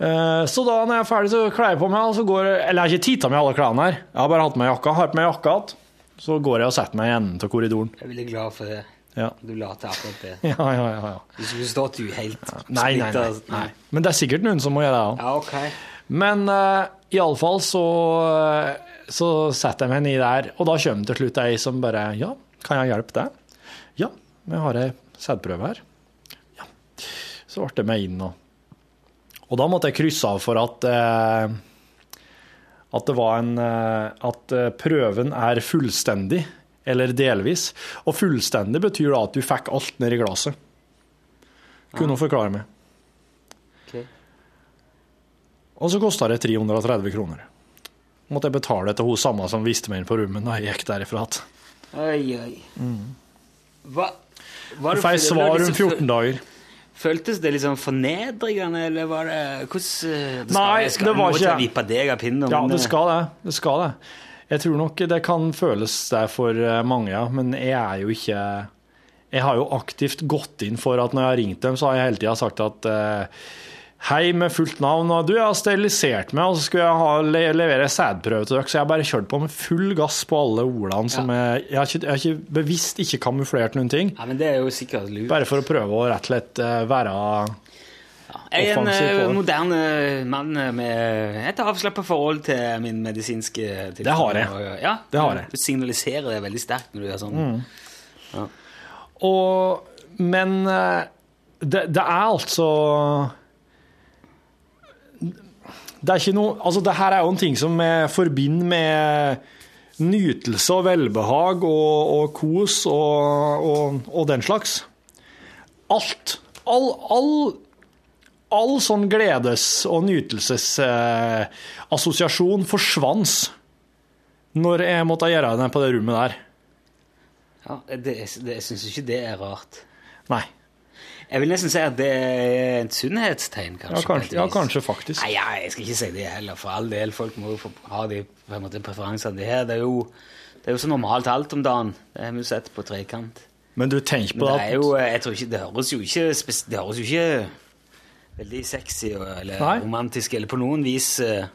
Eh, Så da når jeg er ferdig, så kler jeg på meg, og så går Eller jeg har ikke titta med alle klærne her. Jeg har bare hatt med jakka. Har på meg jakka igjen. Så går jeg og setter meg i enden av korridoren. Jeg er veldig glad for det. Ja. Du la til akkurat det. Ja, ja, ja, ja. Du skulle stått jo helt Nei, nei, nei, nei. Men det er sikkert noen som må gjøre det òg. Ja, ok. Men uh, iallfall så, eh, så setter jeg meg ned der, og da kommer til slutt ei som bare Ja, kan jeg hjelpe deg? Ja, vi har ei sædprøve her. Ja. Så ble det meg inn, og Og da måtte jeg krysse av for at eh, at det var en eh, At eh, prøven er fullstendig, eller delvis. Og fullstendig betyr da at du fikk alt ned i glasset. Kunne hun forklare meg. Ok. Og så kosta det 330 kroner. Måtte jeg betale til hun samme som viste meg inn på rommet da jeg gikk derifra. Oi, oi. Hva? Var Jeg fikk det- svar om liksom- 14 dager. Føltes det sånn fornedrende, eller var det Hvordan eh, det Nei, skal, det var ikke- vippe deg av pinnen. Ja, det eh, skal det. Det skal det. Jeg tror nok det kan føles det for eh, mange, ja. Men jeg er jo ikke Jeg har jo aktivt gått inn for at når jeg har ringt dem, så har jeg hele tida sagt at eh, Hei med fullt navn, og du, jeg har sterilisert meg, og så skulle jeg ha, le levere sædprøve til dere, så jeg har bare kjørt på med full gass på alle ordene som jeg Jeg har ikke, jeg har ikke bevisst ikke kamuflert noen ting. Ja, men det er jo sikkert lurt. Bare for å prøve å rett og slett eh, være Jeg er en eh, moderne mann med et avslappa forhold til min medisinske tilstand. Det har jeg. Og, Ja, Det har jeg. Mm. Du signaliserer det veldig sterkt når du gjør sånn. Og, men eh, det, det er altså Det er ikke noe Altså, det her er jo en ting som jeg forbinder med nytelse og velbehag og, og kos og, og, og den slags. Alt. All, all, all sånn gledes- og nytelsesassosiasjon eh, forsvant når jeg måtte gjøre det på det rommet der. Ja, det, det, jeg syns ikke det er rart. Nei. Jeg vil nesten si at det er et sunnhetstegn, kanskje. Ja, kanskje, ja, kanskje faktisk. Nei, ja, jeg skal ikke si det heller, for all del. Folk må jo ha de en måte, preferansene de har. Det er jo det er jo så normalt alt om dagen. Det har vi jo sett på trekant. Men du tenker på det at jo, ikke, det høres jo ikke, det høres jo ikke veldig sexy eller Nei. romantisk eller på noen vis eh,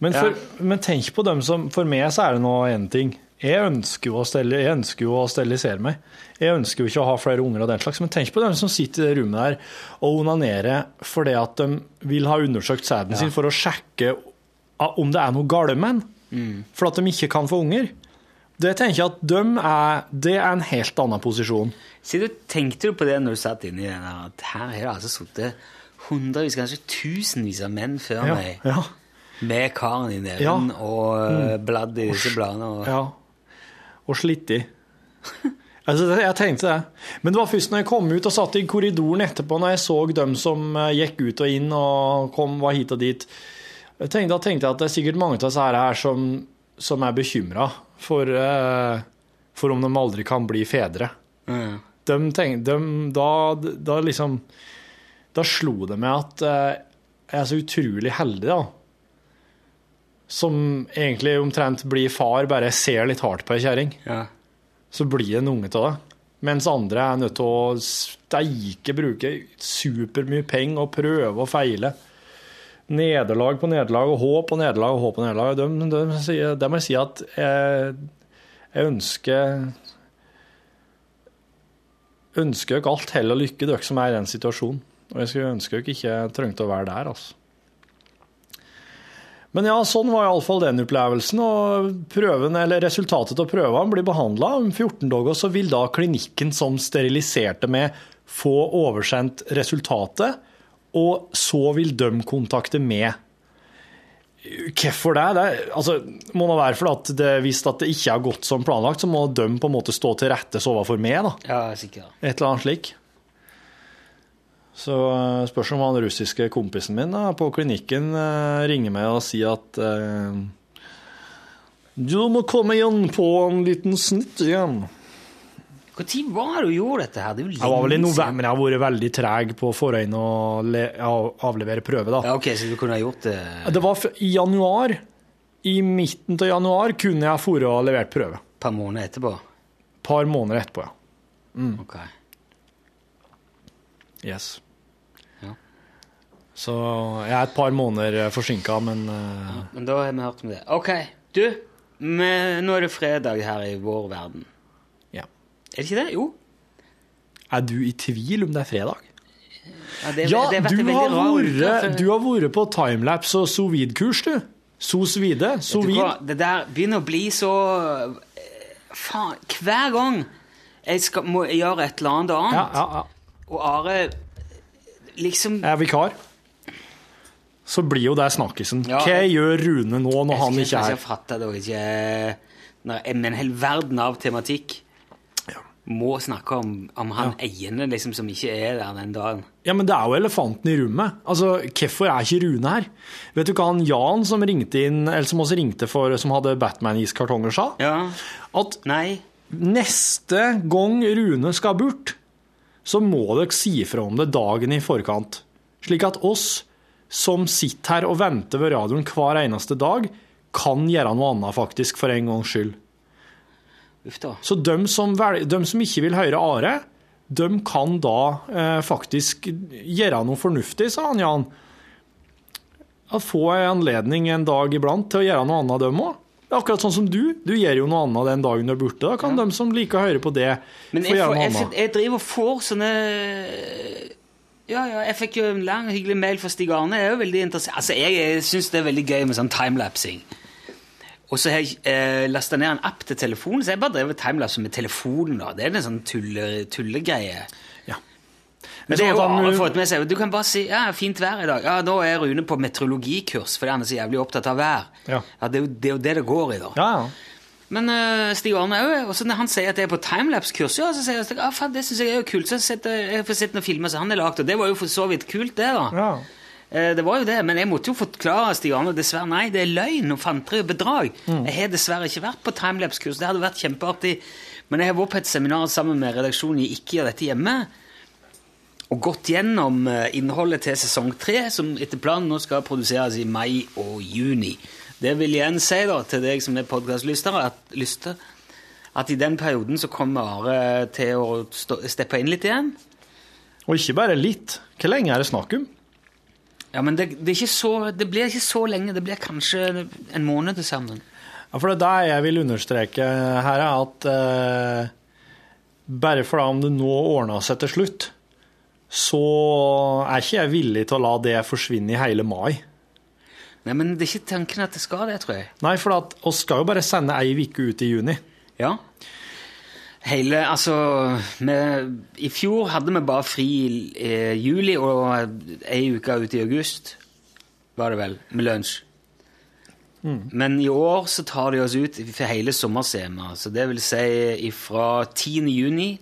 Men, Ja. men tenk på dem som For meg så er det nå én ting. Jeg ønsker, jo å stelle, jeg ønsker jo å sterilisere meg. Jeg ønsker jo ikke å ha flere unger og den slags, men tenk på dem som sitter i det rommet der og onanerer fordi at de vil ha undersøkt sæden sin for å sjekke om det er noe galt med den, Mm. for at de ikke kan få unger. Det tenker jeg at de er, det er en helt annen posisjon. Så du tenkte du på det når du satt inni den at her har det altså sittet hundrevis, kanskje tusenvis av menn før Ja, meg ja, med karen i neven Ja. Mm. og eh, bladd i disse bladene. Og, ja. Og slitt i. Altså, jeg tenkte det. Men det var først når jeg kom ut og satt i korridoren etterpå, når jeg så dem som eh, gikk ut og inn og kom, var hit og dit. Jeg tenkte, da tenkte jeg at det er sikkert mange av disse her, her som, som er bekymra for, eh, for om de aldri kan bli fedre. Mm. De tenkte, de, da, da liksom da slo det meg at eh, jeg er så utrolig heldig, da. Som egentlig omtrent blir far, bare ser litt hardt på ei kjerring. Ja. Så blir det en unge av det. Mens andre er nødt til å steike, bruke supermye penger og prøve og feile. Nederlag på nederlag og håp og nederlag og håp og nederlag. Det, det, de, det må jeg si at jeg, jeg ønsker ønsker dere alt hell og lykke, dere som er i den situasjonen. Og jeg skulle ønske dere ikke trengte å være der, altså. Men ja, sånn var iallfall den opplevelsen. Og prøven, eller resultatet av prøvene blir behandla om 14 dager, så vil da klinikken som steriliserte meg, få oversendt resultatet, og så vil de kontakte meg. Hvorfor det? det altså, må det være fordi at det, hvis at det ikke har gått som planlagt, så må de på en måte stå til rette overfor meg. da. ja, sikkert. Et eller annet slik. Så eh, spørs om han russiske kompisen min da, på klinikken eh, ringer meg og sier at eh, Du må komme igjen på en liten snitt igjen. Når var det du gjorde dette her? Det Jeg var vel i november, jeg har vært veldig treg på forhånd å le, og avlevere prøve, da. Ja, ok, så du kunne ha gjort det Det var i januar. I midten av januar kunne jeg dratt og levert prøve. et par måneder etterpå? Et par måneder etterpå, ja. Ok. Yes. Så jeg er et par måneder forsinka, men uh... Men da har vi hørt om det. Ok, du. vi- nå er det fredag her i vår verden. ja. Er det ikke det? Jo. Er du i tvil om det er fredag? Ja, det, Ja, det du har, vært, for- du har vært på timelapse og sous vide-kurs, du. Sous vide. Hva? Det der begynner å bli så eh, Faen. Hver gang jeg skal, må gjøre et eller annet annet, Ja, ja, ja. og Are liksom Jeg er vikar. Så blir jo det snakkisen. Ja. Hva gjør Rune nå når han Jeg ikke er ikke fatte det, og ikke Men en hel verden av tematikk Ja. må snakke om, om han eiende liksom, som ikke er der den dagen. Ja, men det er jo elefanten i rommet. Altså, Hvorfor er ikke Rune her? Vet du hva han Jan som ringte inn, eller som også ringte for, som hadde Batman-iskartonger, sa? Ja. At Nei. neste gang Rune skal bort, så må dere si ifra om det dagen i forkant. Slik at oss som sitter her og venter ved radioen hver eneste dag, kan gjøre noe annet faktisk, for en gangs skyld. Så de som, vel, de som ikke vil høre Are, de kan da eh, faktisk gjøre noe fornuftig, sa han Jan. At få en anledning en dag iblant til å gjøre noe annet, dem òg. Akkurat sånn som du. Du gjør jo noe annet den dagen du er borte. Da kan de som liker å høre på det, Men få jeg, gjøre noe jeg, annet. jeg driver og får sånne Ja, ja, jeg fikk jo en lang, hyggelig mail fra Stig Arne. Jeg er jo veldig interessert. Altså, jeg, syns det er veldig gøy med sånn timelapsing. Og så har jeg eh, lasta ned en app til telefonen, så jeg bare drevet timelapse med telefonen. da. Det er en sånn tulle, tullegreie. Ja. Men det er jo Are fått med seg. Du kan bare si ja, fint vær i dag. Ja, nå er Rune på meteorologikurs fordi han er så jævlig opptatt av vær. Ja. det, er jo, det det det går i, da. Ja, ja. Men uh, Stig Arne òg. Og når han sier at det er på timelapse-kurs, ja, så sier jeg ah, det syns jeg er jo kult. Så setter, jeg får sett noen filmer som han har lagd, og det var jo for så vidt kult, det, da. ja. Eh, det var jo det, men jeg måtte jo forklare Stig Arne dessverre nei, det er løgn og fanteri og bedrag. Jeg har dessverre ikke vært på timelapse-kurs. Det hadde vært kjempeartig. Men jeg har vært på et seminar sammen med redaksjonen i Ikke gjør dette hjemme. Og gått gjennom eh, innholdet til sesong tre, som etter planen nå skal produseres i mai og juni. Det vil igjen si da, til deg som er podkastlyster, at, lyster, at i den perioden så kommer Are til å stå, steppe inn litt igjen. Og ikke bare litt. Hvor lenge er det snakk om? Ja, men det, det, er ikke så, det blir ikke så lenge. Det blir kanskje en måned til sammen. Ja, for det er det jeg vil understreke her, er at eh, bare fordi om det nå ordner seg til slutt, så er ikke jeg villig til å la det forsvinne i hele mai. Nei, men det er ikke tanken at det skal det, tror jeg. Nei, for at oss skal jo bare sende ei uke ut i juni. Ja. Hele, altså med, I fjor hadde vi bare fri i eh, juli og ei uke ut i august, var det vel, med lunsj. Men i år så tar de oss ut for hele sommersema. Så det vil si fra 10. juni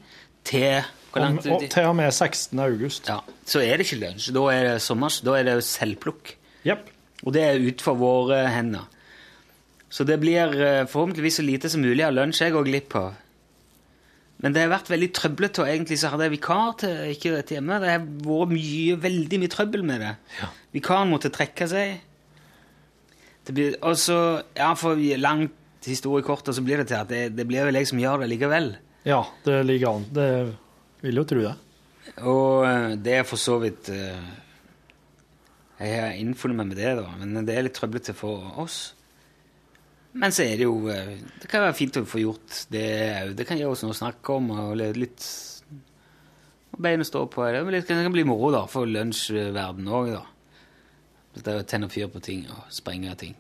til Hvor Om, langt og til og med 16. august. Ja, så er det ikke lunsj. Da er det sommers, da er det selvplukk. Jepp. Og det er utenfor våre hender. Så det blir eh, forhåpentligvis så lite som mulig av lunsj jeg går glipp av. Men det har vært veldig trøblete, og egentlig så hadde jeg vikar til ikke dette hjemme. Det har vært mye, veldig mye trøbbel med det. Vikaren måtte trekke seg. Og så, ja, for langt historie kort, og så blir det til at det, det blir vel jeg som gjør det likevel. Ja, det ligger an. Det vil jo tro det. Og eh, det er for så vidt eh, Jeg har innfunnet meg med det, da, men det er litt trøblete for oss. Men så er det jo eh, Det kan være fint å få gjort det òg. Det kan gi oss noe å snakke om, og litt- bein å stå på. Det kan- bli moro da, for lunsjverden òg, da. Det er å tenne fyr på ting og sprenge ting.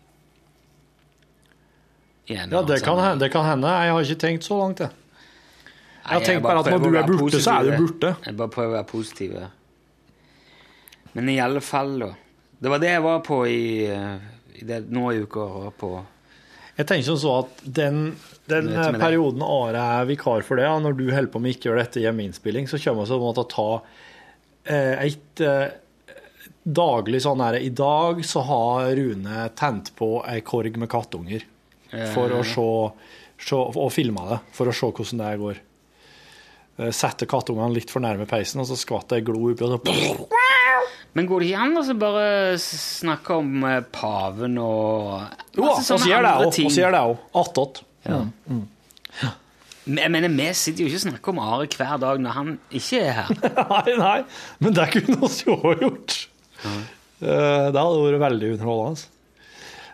Igjen, Ja, det kan, hende, det kan hende. Jeg har ikke tenkt så langt, jeg. Jeg har tenkt bare at når du er borte, så er du borte. Jeg bare prøver å være positiv. Men i alle fall, da. Det var det jeg var på i, eh, i det, nå i uka. på Jeg tenker sånn så at den, den deg. perioden Are er vikar for det, ja, når du holder på med ikke gjør dette hjemmeinnspilling, så kommer vi til å ta eh, et eh, daglig sånn her I dag så har Rune tent på ei korg med kattunger for å se, se og filma det, for å se hvordan det går. Eh, Sette kattungene litt for nærme peisen, og så skvatt det ei glo oppi, og så Men går det ikke an å så bare snakke om eh, paven og Jo, masse og gjør det òg. så gjør det òg. Attåt. Men Jeg mener, Vi sitter jo ikke og snakker om Are hver dag når han ikke er her. Nei, nei, men det kunne vi jo gjort. Ja. Det hadde vært veldig underholdende.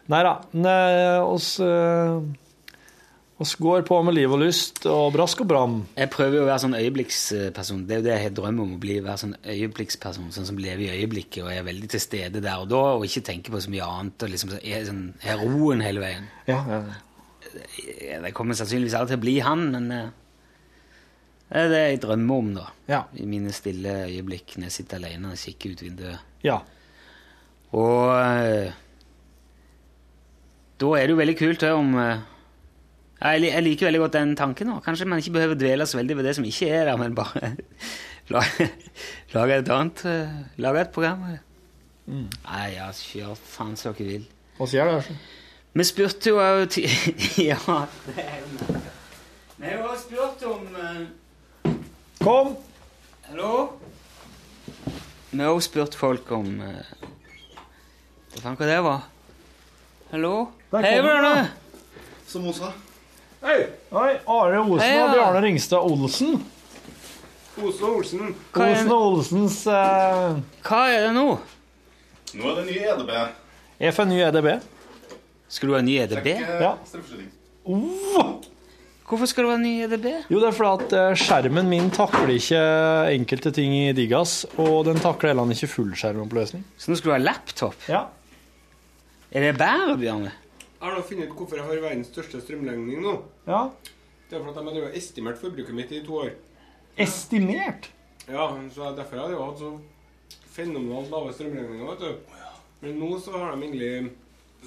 Nei da. Oss, oss går på med liv og lyst og brask og bram. Jeg prøver jo å være sånn øyeblikksperson. Det er jo det jeg drømmer om å bli. være sånn øyeblikksperson, sånn som lever i øyeblikket og er veldig til stede der og da, og ikke tenker på så mye annet. og liksom er sånn heroen hele veien. Ja, ja. Det kommer sannsynligvis aldri til å bli han, men eh, det er det jeg drømmer om, da. Ja. I mine stille øyeblikk når jeg sitter alene og kikker ut vinduet. ja. Og eh, da er det jo veldig kult det om eh, jeg, jeg liker veldig godt den tanken. nå. Kanskje man ikke behøver dvele så veldig ved det som ikke er der, men bare lage, lage et annet eh, Lage et program. Det. Nei, ja, kjør faen så dere vil. Hva sier du? Vi spurte jo òg Ja, det er jo. Vi har jo også spurt om uh... Kom! Hallo? Vi har også spurt folk om uh, Hva faen hva det var? Hallo? Hei, Bjørne! Som hun sa. Hei! Are Osen Hei, og. Bjarne Ringstad Olsen. Osen og Olsen. Hva er, Osen og Olsens eh, hva er det nå? Nå er det ny EDB. FNY EDB. Skal du ha ny EDB? Ja. Strømforsyning. Oh! Hvorfor skal du ha ny EDB? Jo, det er fordi at eh, skjermen min takler ikke enkelte ting i Digas, og den takler heller ikke fullskjermoppløsning. Så nå skal du ha laptop? Ja. Er det bedre, Bjørne? Jeg har nå funnet ut hvorfor jeg har verdens største strømregning nå. ja. Det er for at de har estimert forbruket mitt i to år. Estimert. Ja, så Derfor har jeg jo hatt så fenomenalt lave strømregninger. vet du. Men nå så har de egentlig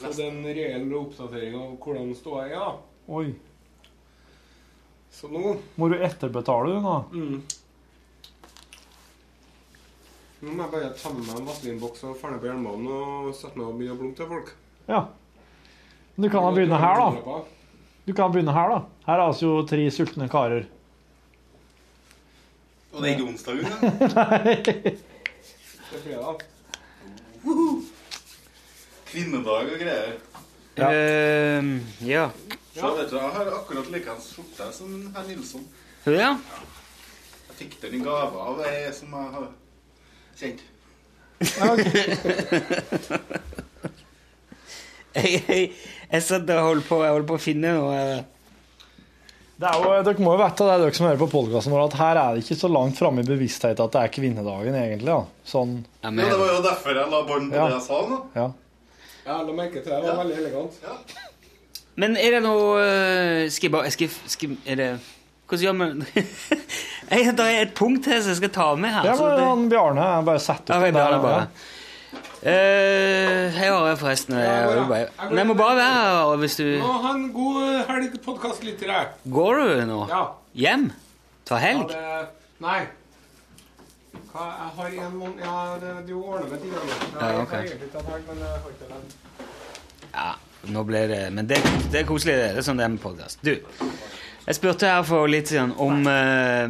fått en reell oppdatering av hvordan ståa er. da. Oi. Så nå Må du etterbetale, du, nå? mm. Nå må jeg bare ta med meg en vaselinboks og dra på jernbanen og sette meg og begynne å blunke til folk. Ja. Du kan jo begynne her, da. Du kan begynne her, da. Her er altså jo tre sultne karer. Og det er ikke onsdag engang. Det er fredag. Kvinnedag og greier. Ja. Uh, ja. Så vet du, Jeg har akkurat likeens skjorte som herr Nilsson. Ja. Jeg fikk den i gave av ei som jeg har kjent. Jeg, jeg, jeg sitter og holder på, jeg holder på å finne noe Det jo, dere må jo vite, det er dere som hører på podkasten vår, at her er det ikke så langt framme i bevisstheten at det er kvinnedagen, egentlig. Ja. Sånn, ja, Ja, Det var jo derfor jeg la bånd på Ja. det jeg sa nå. ja. ja, la merke til det. Det var veldig elegant. men er det noe eh, Skal jeg bare skal, jeg- skal, Er det Hvordan gjør man Jeg- Det er et punkt her som jeg skal ta med her. Ja, så men det- han Bjarne er bare setter opp Ja, det. der, bare, ja. bare. Eh, Hei, Are, forresten. Jeg, jo bare- jeg må bare være her Are, hvis du Nå, ha en god helg, podkastlyttere. Går du nå? Ja. Hjem? Ta ja helg? det, nei. Hva, jeg har en måned Ja, det, du ordner med tingene. Jeg Ja, ok. har egentlig tatt helg, men jeg har ikke det. Ja, nå ble det Men det, det er koselig, det. Det er sånn det er med podkast. Du, Jeg spurte her for litt siden om eh,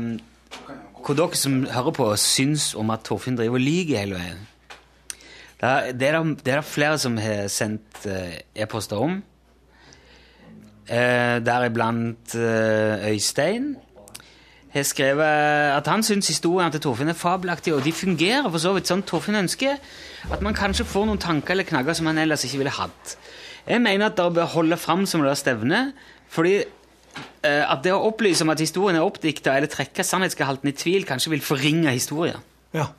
hva dere som hører på, syns om at Torfinn driver og lyver hele veien. Det er, det, er er flere som har sendt eh, e-poster om. Eh, Deriblant eh, Øystein har skrevet at han syns historiene til Torfinn er fabelaktige, og de fungerer for så vidt sånn Torfinn ønsker. At man kanskje får noen tanker eller knagger som han ellers ikke ville hatt. Jeg mener at dere bør holde fram som det stevner, fordi eh, at det å opplyse om at historien er oppdikta eller trekke sannhetsgehalten i tvil, kanskje vil forringe historien. Ja.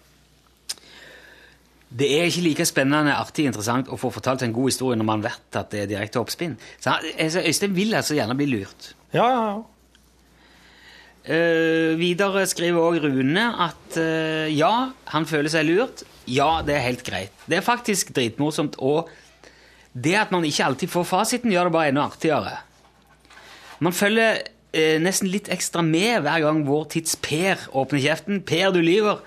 Det er ikke like spennende, artig, interessant å få fortalt en god historie når man vet at det er direkte oppspinn. Så altså, Øystein vil altså gjerne bli lurt. Ja, ja, ja. Uh, videre skriver også Rune at uh, ja, han føler seg lurt. Ja, det er helt greit. Det er faktisk dritmorsomt, og det at man ikke alltid får fasiten, gjør det bare enda artigere. Man følger uh, nesten litt ekstra med hver gang vår tids Per åpner kjeften. Per, du lyver!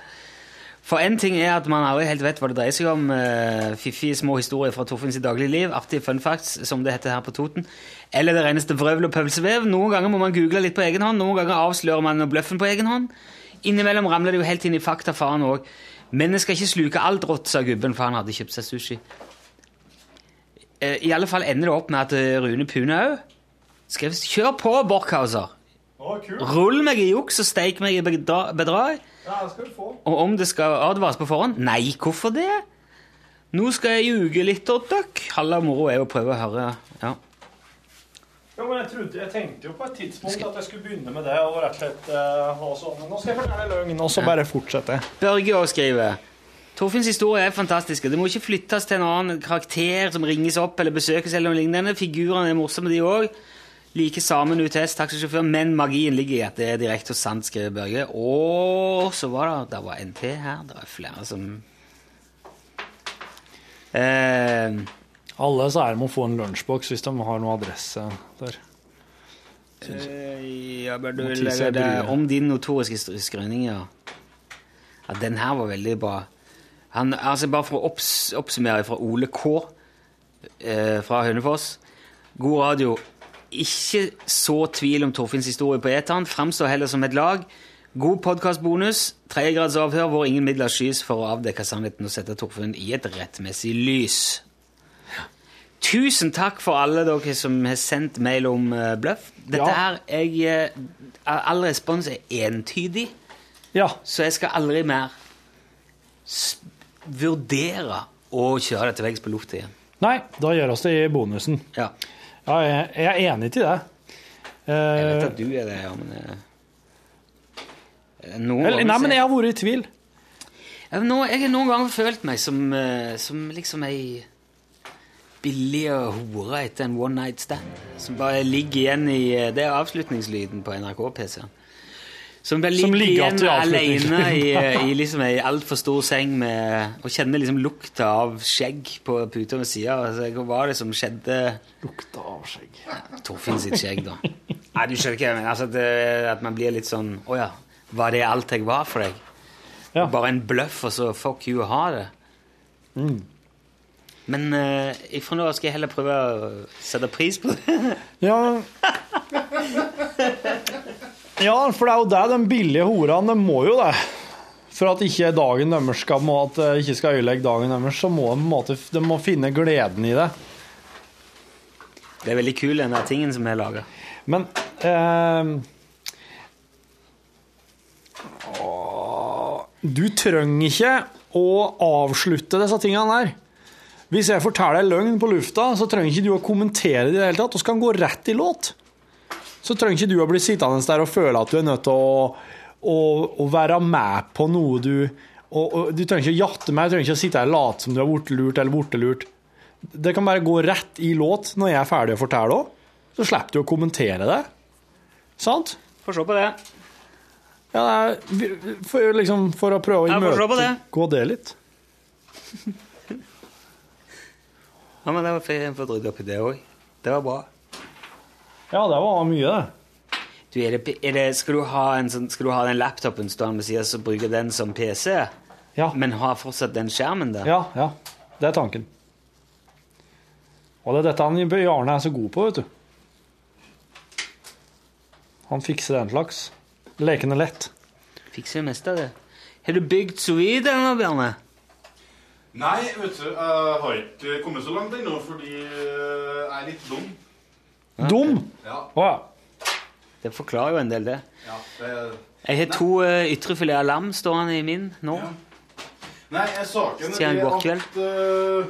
For en ting er at man aldri helt vet hva det dreier seg om. Uh, fiffige små historier fra Torfinns dagligliv. Artige fun facts, som det heter her på Toten. Eller det reneste vrøvl og pølsevev. Noen ganger må man google litt på egen hånd. Noen ganger avslører man bløffen på egen hånd. Innimellom ramler det jo helt inn i faktafaren òg. Men jeg skal ikke sluke alt rått, sa gubben, for han hadde kjøpt seg sushi. Eh, I alle fall ender det opp med at eh, Rune Pune òg skrev 'Kjør på, Borchhauser'. Rull meg i juks og steik meg i bedra- bedrag. Ja, det skal du få. Og om det skal advares på forhånd? Nei, hvorfor det? Nå skal jeg ljuge litt til dere. Halve moro er å prøve å høre ja. Jo, men jeg, trodde, jeg tenkte jo på et tidspunkt at jeg skulle begynne med det. og rett og slett eh, ha sånn. Men Nå skal jeg fortelle løgn, og så bare fortsette. Børge òg skriver Torfinns historie er fantastiske. Det må ikke flyttes til en annen karakter som ringes opp eller besøkes. eller noe lignende. Figurene er morsomme, de òg. Like sammen UTS, taxisjåfør, men magien ligger i at det er direkte og sant, skriver Børge. Og så var det Det var NT her. Det var flere som eh, Alle så er med må få en lunsjboks hvis de har noe adresse der. Eh, Ja, bare du vil legge det om din notoriske sk- skrøning, ja. ja. Den her var veldig bra. Han, altså Bare for å opps, oppsummere fra Ole K. Eh, fra Hønefoss. God radio. Ikke så tvil om Torfinns historie på eteren. Framstår heller som et lag. God podkastbonus. Tredjegrads avhør hvor ingen midler skys for å avdekke sannheten og sette Torfinn i et rettmessig lys. Tusen takk for alle dere som har sendt mail om uh, bløff. Dette Ja. her, jeg, eh, All respons er entydig, Ja. så jeg skal aldri mer vurdere å kjøre det til veggs på lufta igjen. Nei, da gjør oss det i bonusen. Ja. Ja, jeg, er enig til det. Jeg vet Eh, at du er det, ja, men eh, noen ganger nei, men jeg har vært i tvil. Jeg, no, jeg har noen ganger følt meg som, uh, som liksom ei billig hore etter en one night stand. Som bare ligger igjen i Det er avslutningslyden på NRK-PC-en. Som bare Som ligger ligger igjen til alene i, eh, i liksom ei altfor stor seng med, og kjenner liksom lukta av skjegg på puta ved sida. Altså, hva var det som skjedde? Lukta av skjegg. Torfinn sitt skjegg, da. Nei, du skjønner ikke hva jeg mener. Altså, det- at man blir litt sånn Å ja, var det alt jeg var for deg? Ja. Bare en bløff, og så fuck you, ha det. Mm. Men uh, ifra nå skal jeg heller prøve å sette pris på det. Ja. ja, for det er jo det de billige horene de må jo det. For at ikke dagen deres skal, må, at det ikke skal ødelegge dagen deres, så må de, måte, de må finne gleden i det. Det er veldig kul, den der tingen som er laga. Men eh, Du trenger ikke å avslutte disse tingene der. Hvis jeg forteller en løgn på lufta, så trenger ikke du å kommentere det i det hele tatt. Og så kan gå rett i låt. Så trenger ikke du å bli sittende der og føle at du er nødt til å, å, å være med på noe du og, og Du trenger ikke å jatte meg, du trenger ikke å sitte her og late som du er bortelurt eller bortelurt. Det kan bare gå rett i låt når jeg er ferdig å fortelle òg. Så slipper du å kommentere det. Sant? Få se på det. Ja, er for, liksom, for å prøve å imøtegå det. det litt. Ja, men det var fint å rydde opp i det òg. Det var bra. Ja, det var mye, det. Du, er det, er det, skal, du ha en sånn, skal du ha den laptopen stående ved siden og bruke den som PC, Ja, men ha fortsatt den skjermen der? ja, ja. Det er tanken. Og det er dette han Bjarne er så god på, vet du. Han fikser den slags. Lekende lett. Fikser det meste av det. Har du bygd sous vide ennå, Bjarne? Nei, vet du, jeg har ikke kommet så langt ennå fordi eh, jeg er litt dum. Dum! Ja, ja. Det forklarer jo en del, det. ja, det Jeg har to uh, ytrefilet av lam stående i min nå. Ja. Nei, jeg saken er det at uh,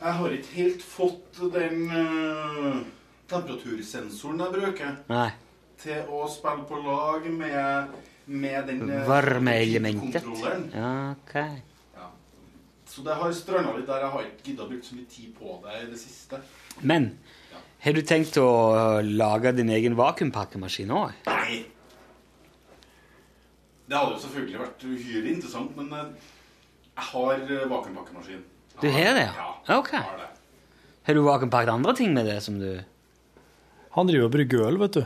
Jeg har ikke helt fått den uh, temperatursensoren jeg bruker Nei. til å spille på lag med, med den uh, Varmeelementet. Ja, ok. Så det har stranda litt der. Jeg har ikke gidda å bruke så mye tid på det i det siste. Men har du tenkt å lage din egen vakuumpakkemaskin òg? Nei. Det hadde jo selvfølgelig vært uhyre interessant, men eh, jeg har eh, vakuumpakkemaskin. Du har det, ja? Ja, Ok. jeg har det. Har du vakuumpakket andre ting med det som du Han driver og brygger øl, vet du.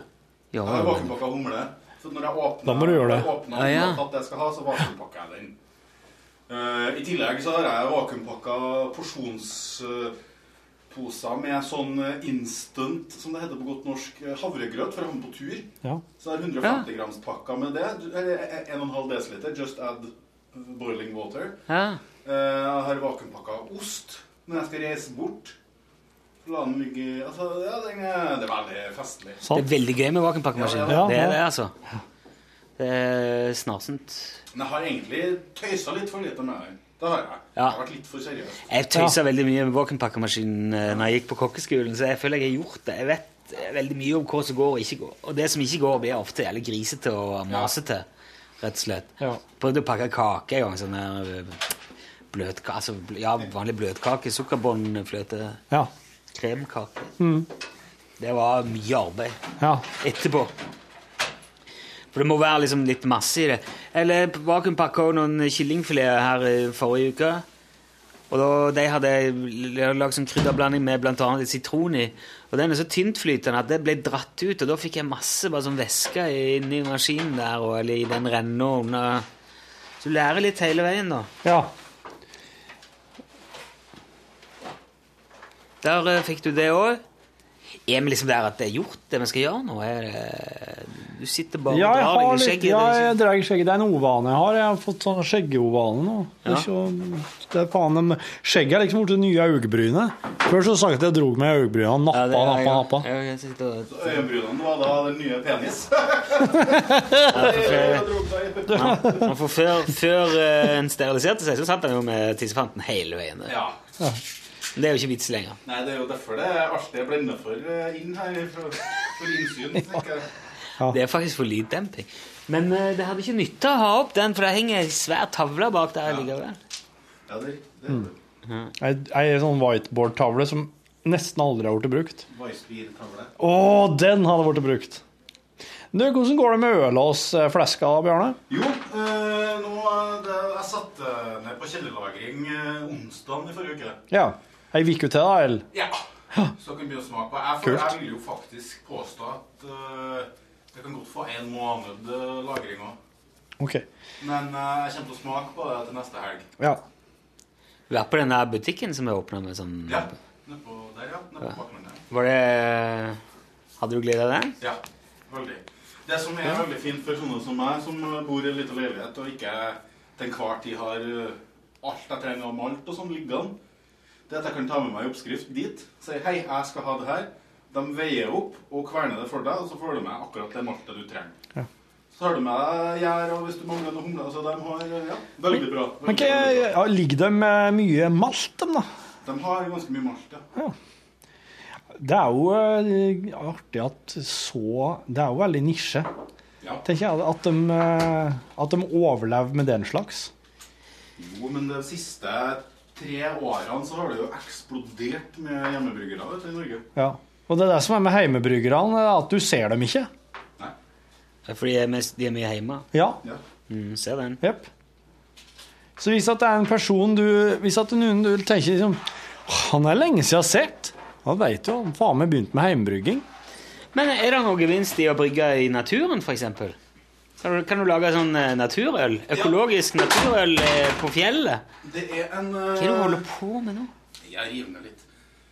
Ja, Jeg har vakuumpakka humle. Så når jeg åpner, Da må du gjøre det. når jeg åpner Ah, ja. at jeg skal ha, så vakuumpakker jeg den. Eh, I tillegg så har jeg vakuumpakka porsjonsposer med sånn eh, instant, som det heter på godt norsk, eh, havregrøt for å ha på tur. Ja. Så jeg har 150 grams pakka med det. Eller 1,5 dl. Just add boiling water. ja. Eh, Jeg har vakuumpakka ost når jeg skal reise bort. La den ligge altså, ja, den er, Det er veldig festlig. Det er veldig gøy med vakuumpakkemaskin. Ja, ja. Det er det, altså. Det er snarsent. Men jeg har egentlig tøysa litt for lite med den. Det har jeg. Ja. Jeg har vært litt for seriøs. Jeg tøysa veldig mye med våkenpakkemaskinen eh, når jeg gikk på kokkeskolen, så jeg føler jeg har gjort det. Jeg vet eh, veldig mye om hva som går og ikke går. Og det som ikke går, blir ofte jævlig grisete og masete, rett og slett. Ja. Prøvde å pakke kake en gang, sånn der eh, bløtkake, altså, ja, vanlig bløtkake, sukkerbåndfløte, Ja. kremkake. Det var mye arbeid ja. etterpå. For det må være liksom litt masse i det. Eller vakuumpakka noen kyllingfileter her i forrige uke. Og da, de hadde lagd sånn krydderblanding med bl.a. sitron i. Og den er så tyntflytende at det ble dratt ut, og da fikk jeg masse bare sånn væske inni maskinen der, og, eller i den renna under Så du lærer litt hele veien, da. ja. Der eh, fikk du det òg. Er vi liksom der at det er gjort, det vi skal gjøre nå? Er det, du sitter bare Ja, og drar deg i litt, skjegget. ja, jeg drar i skjegget. Det er en ovane jeg har. Jeg har fått sånn skjeggeovane nå. Ja. ikke, det er faen, skjegget er liksom blitt det nye øyebrynet. Før så sa jeg at jeg drog med øyebrynene. Nappa, Ja, er- nappa, nappa. Ja, jeg sitter og- Så Øyenbrynene var da den nye penis. Ja, for før, før eh, en steriliserte seg, så satt han jo med tissefanten hele veien. Ja. Ja. Men Det er jo ikke vits lenger. Nei, det er jo derfor det er alltid er blenda for eh, inn her. For, for innsyn, ja. Det er faktisk for lyddemping. Men uh, det hadde ikke nytta å ha opp den, for det henger ei svær tavle bak der likevel. Ja, det, det jeg er en sånn whiteboard-tavle som nesten aldri har blitt brukt. Å, den hadde blitt brukt! Du, Hvordan går det med Ølås-fleska, Bjarne? Jo, eh, nå eh, det, Jeg satte ned på kjellerlagring eh, onsdag i forrige uke. Ja. Ei uke til, da? Eller? Ja. Så kan vi begynne å smake på. Jeg, for, jeg vil jo faktisk påstå at uh, det kan godt få en måned uh, lagring òg. Okay. Men uh, jeg kommer til å smake på det til neste helg. Ja. er på den der butikken som er åpna med sånn Ja. Nedpå der, ja. Nedpå bakgrunnen. Var det Hadde du glede av det? Ja, veldig. Det som er veldig fint for sånne som meg, som bor i en liten leilighet og ikke til enhver tid har eh, alt jeg trenger av malt og sånn liggende, det at jeg kan ta med meg oppskrift dit. Si hei, jeg skal ha det her. De veier opp og kverner det for deg, og så får du med akkurat det maltet du trenger. Ja. Så har du med deg gjær, og hvis du mangler noe humle Altså, de har Ja, veldig bra. Veldig, Men hva- bra. ja, ligger de med mye malt, dem, da? De har ganske mye malt, ja. Det er jo eh, artig at så Det er jo veldig nisje. ja. Tenker jeg at de, eh, at de overlever med den slags. Jo, men det siste tre årene så har det jo eksplodert med hjemmebryggere vet du, i Norge. Ja. Og det er det som er med hjemmebryggerne, er at du ser dem ikke. Nei. Ja, Fordi de er, mest, de er mye hjemme. Ja, Ja. Mm, ser den. jepp. Så hvis at det er en person du Hvis at det er noen du tenker liksom Han er lenge siden jeg har sett. Da veit du han faen meg begynt med hjemmebrygging. Men er det noe gevinst i å brygge i naturen, f.eks.? Kan du, kan du lage sånn eh, naturøl? Økologisk naturøl eh, på fjellet? Det er en Hva er det du holder på med nå? Jeg river ned litt.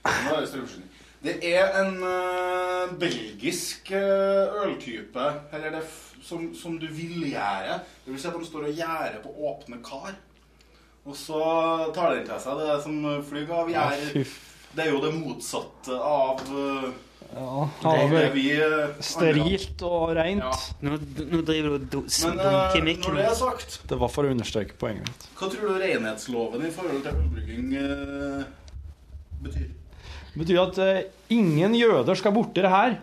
Nå er det strømforsyning. Det er en eh, belgisk eh, øltype, eller det f som, som du vil gjære. Det vil si at de står og gjærer på åpne kar. Og så tar den til seg det som flyr av gjær. fy det er jo det motsatte av eh, Ja, det vi eh, sterilt og rent. Ja. Nå, nå driver du og dunker i eh, mikken. når det er sagt, Det var for å understreke poenget mitt. hva tror du renhetsloven i forhold til ølbrygging uh, betyr? Det betyr at uh, ingen jøder skal borti det her.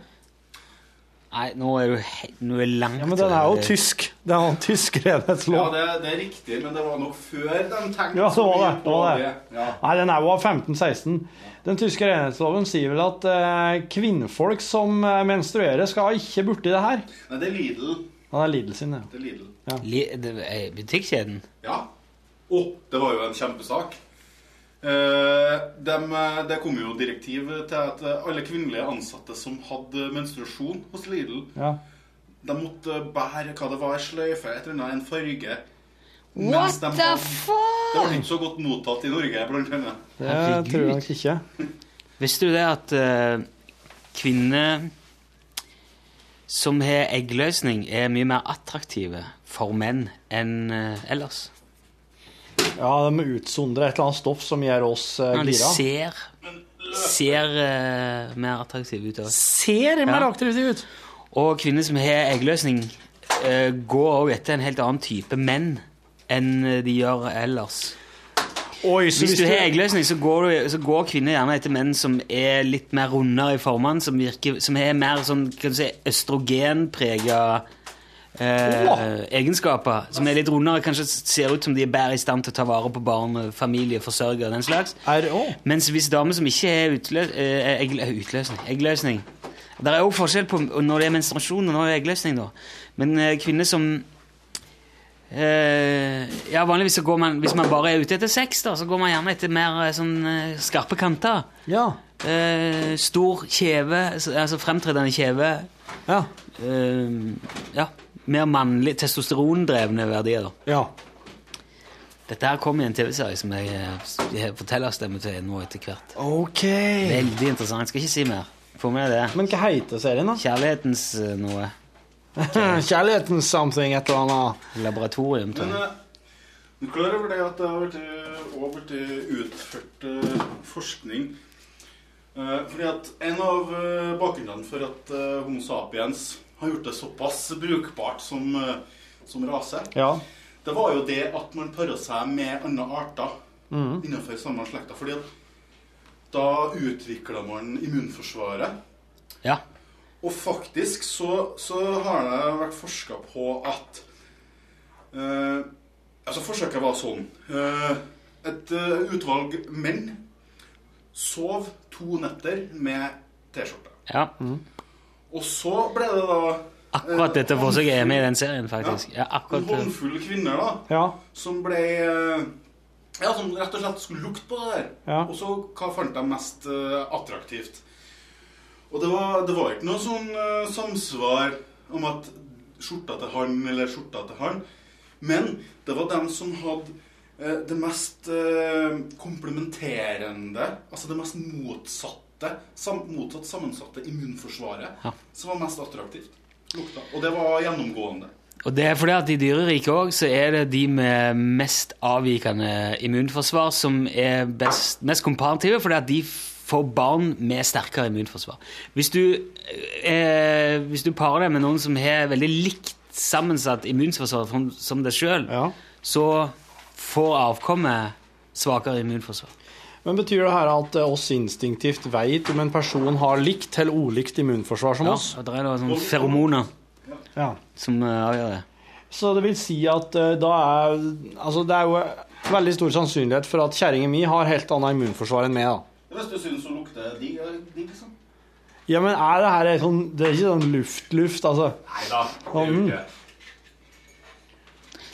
Nei, nå er du, nå er langt Ja, Men den er jo tysk. Det er jo en tysk Ja, det, det er riktig, men det var nok før de tenkte Ja, så var det, det på var det. Ja. Nei, den er jo av 1516. Den tyske renhetsloven sier vel at eh, kvinnfolk som eh, menstruerer, skal ikke borti det her. Nei, det er Lidl. Ja, det er Lidl sin, ja. Det er Lidl. Li det er butikkjeden. Ja. Å, det var jo en kjempesak. Eh, dem, eh, det kom jo direktiv til at eh, alle kvinnelige ansatte som hadde menstruasjon hos Lidl, ja. de måtte bære hva det var, ei sløyfe, et eller annet, en farge. What Mens de the hadde- fuck? Det ble ikke så godt mottatt i Norge, blant annet. Det Herregud. tror jeg ikke. Visste du det at uh, kvinner som har eggløsning, er mye mer attraktive for menn enn uh, ellers? Ja, de utsondrer et eller annet stoff som gjør oss gira Ja, de ser, ser uh, mer attraktive ut. også. Ser mer Ja. attraktive ut. Og kvinner som har eggløsning, uh, går også etter en helt annen type menn enn de gjør ellers. Oi, så Hvis du har eggløsning, så går, du, så går kvinner gjerne etter menn som er litt mer rundere i formene, som, virker, som er mer sånn, kan du si, østrogenprega eh, egenskaper. Som er litt rundere, kanskje ser ut som de er bedre i stand til å ta vare på barn, familie, forsørger og den slags. Mens hvis damer som ikke har utlø eh, egg, utløsning, eggløsning Det er jo forskjell på når det er menstruasjon og når det er eggløsning. da. Men eh, kvinner som Uh, Ja, vanligvis så går man Hvis man bare er ute etter sex, da, så går man gjerne etter mer eh, sånn eh, skarpe kanter. Ja. Uh, stor kjeve, altså fremtredende kjeve. Ja. Uh, ja. Mer mannlig, testosterondrevne verdier. da. ja. Dette her kom i en TV-serie som jeg, eh, jeg forteller stemme til nå etter hvert. OK. Veldig interessant. Skal ikke si mer. Få med det. Men hva heter serien, da? Kjærlighetens eh, noe. Kjærlighetens something, et eller annet. Laboratorium. tror Men jeg. eh, du er klar over det at det har vært, Over til blitt utført eh, forskning Eh, Fordi at En av eh, bakgrunnene for at eh, Homo sapiens har gjort det såpass brukbart som, eh, som rase, Ja. det var jo det at man parer seg med andre arter mm. innenfor samme slekta. Fordi da utvikler man immunforsvaret. Ja. Og faktisk så, så har det vært forska på at eh, Altså, forsøket var sånn eh, Et eh, utvalg menn sov to netter med T-skjorte. ja. Og så ble det da Akkurat dette forsøket er med i den serien, faktisk. Ja, akkurat En håndfull kvinner da Ja. som ble eh, Ja, som rett og slett skulle lukte på det der. Ja. Og så hva fant de mest uh, attraktivt? Og det var, det var ikke noe sånn uh, samsvar om at skjorta til han eller skjorta til han. Men det var dem som hadde uh, det mest eh, komplementerende, altså det mest motsatte, sam, motsatt sammensatte immunforsvaret, Ja. som var mest attraktivt. Lukta. Og det var gjennomgående. Og det er fordi at i dyreriket òg så er det de med mest avvikende immunforsvar som er best, mest komparative, fordi at de får barn med sterkere immunforsvar. Hvis du, eh, hvis du parer deg med noen som har veldig likt sammensatt immunforsvar som, som deg sjøl, ja. så får avkommet svakere immunforsvar. Men betyr det her at eh, oss instinktivt vet om en person har likt eller ulikt immunforsvar som Ja, oss? Ja, det er da sånne feromoner Ja. som eh, avgjør det. Så det vil si at eh, da er Altså, det er jo veldig stor sannsynlighet for at kjerringa mi har helt annet immunforsvar enn meg, da. Hvis du syns hun lukter digg, det liksom. Ja, men er det her sånn Det er ikke sånn luft-luft, altså? Nei da. Det er jo Mm. ikke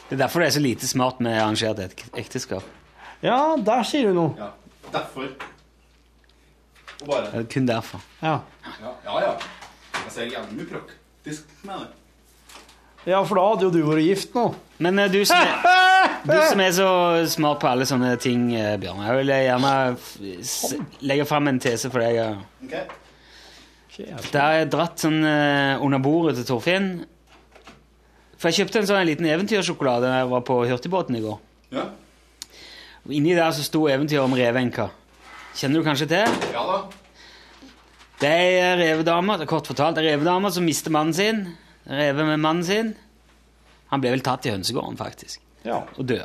Det er derfor det er så lite smart med arrangert ek- ekteskap. Ja, der sier du noe. Ja, derfor. Og bare Det er kun derfor. Ja. Ja, ja. ja. Jeg ser jævlig mye praktisk med det. ja, for da hadde jo du vært gift nå. Men eh, du som er Du som er så smart på alle sånne ting, eh, Bjørn. Jeg vil gjerne s- legge fram en tese for deg. ja. Ok. Da har jeg dratt sånn eh, under bordet til Torfinn. For jeg kjøpte en sånn liten eventyrsjokolade da jeg var på hurtigbåten i går. Ja. Og Inni der så sto eventyret om revenka. Kjenner du kanskje til? ja da. Det er revedama, kort fortalt, ei revedame som mister mannen sin. Reve med mannen sin. Han ble vel tatt i hønsegården, faktisk. Ja. og dø.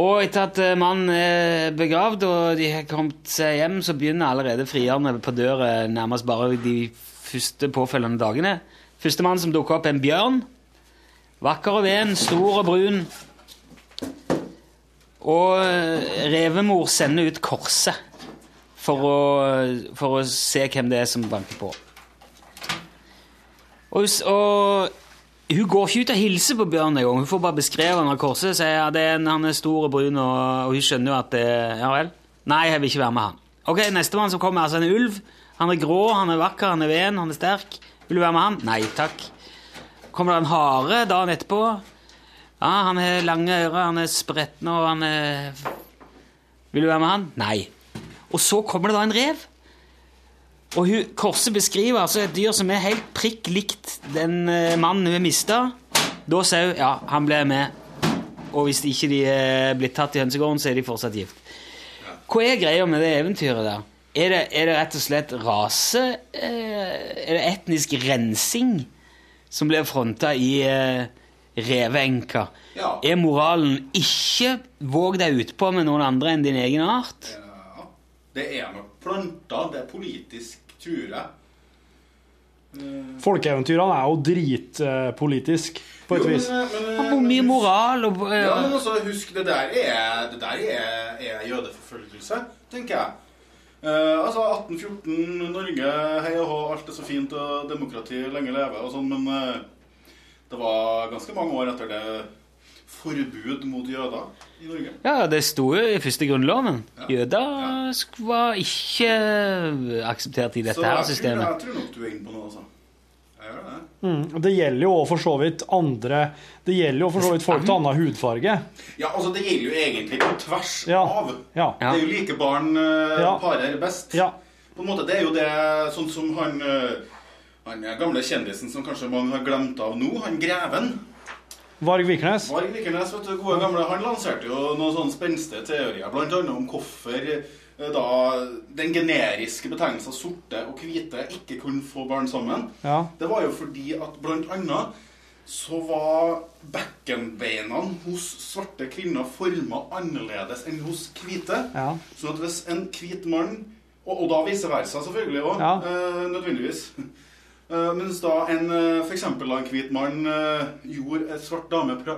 Og etter at eh, mannen er begravd og de har kommet seg hjem, så begynner allerede frierne på døra nærmest bare de første påfølgende dagene. Førstemann som dukker opp, er en bjørn. Vakker og ven, stor og brun. Og eh, revemor sender ut korset for å, for å se hvem det er som banker på. Og, og hun går ikke ut og hilser på Bjørn engang. Hun får bare beskrevet han av korset. Sier ja, det er en, han er stor og brun, og, og hun skjønner jo at det Ja vel? Nei, jeg vil ikke være med han. Ok, Nestemann som kommer, er altså en ulv. Han er grå, han er vakker, han er ven, han er sterk. Vil du være med han? Nei takk. Kommer det en hare dagen etterpå? Ja, han har lange ører, han er spretten og han er Vil du være med han? Nei. Og så kommer det da en rev. Og hun, Korset beskriver altså et dyr som er helt prikk likt den eh, mannen hun har mista. Da sier hun ja, han ble med. Og hvis ikke de er blitt tatt i hønsegården, så er de fortsatt gift. Hva er greia med det eventyret der? Er det, er det rett og slett rase eh, Er det etnisk rensing som blir fronta i eh, Reveenka? Ja. Er moralen ikke våg deg utpå med noen andre enn din egen art? Ja. Det er nok planta. Det er politisk, tror jeg. Folkeeventyrene er jo dritpolitisk, på et Jo, men- vis. men- Hvor mye moral og eh, Ja, men også husk, det der er, det der er, er jødeforfølgelse, tenker jeg. Uh, altså, 1814, Norge, hei og hå, alt er så fint, og demokrati, lenge leve og sånn, men eh, det var ganske mange år etter det forbud mot jøder i Norge. Ja, det sto jo i første grunnloven. Ja. Jøder ja. var ikke akseptert i dette Så her systemet. Så jeg tror nok du er inne på noe, altså. Jeg gjør det. Mm. Det gjelder jo for så vidt andre Det gjelder jo for så vidt folk til annen hudfarge. Ja, altså, det gjelder jo egentlig på tvers Ja. av. Ja. Det er jo like barn uh, Ja. parer best. Ja. På en måte, Det er jo det sånn som han, eh, han er gamle kjendisen som kanskje mange har glemt av nå, han Greven. Varg Vikernes. Varg Vikernes, vet du, gode gamle, han lanserte jo noen sånne spenstige teorier, annet om hvorfor eh, da den generiske betegnelsen sorte og hvite ikke kunne få barn sammen. Ja. Det var jo fordi at annet så var bekkenbeina hos svarte kvinner forma annerledes enn hos hvite. Ja. Sånn at hvis en hvit mann Og, og da vice versa, selvfølgelig òg. Ja. Eh, nødvendigvis. Eh, mens da en eh, for eksempel da en hvit mann eh, gjorde en svart dame pra,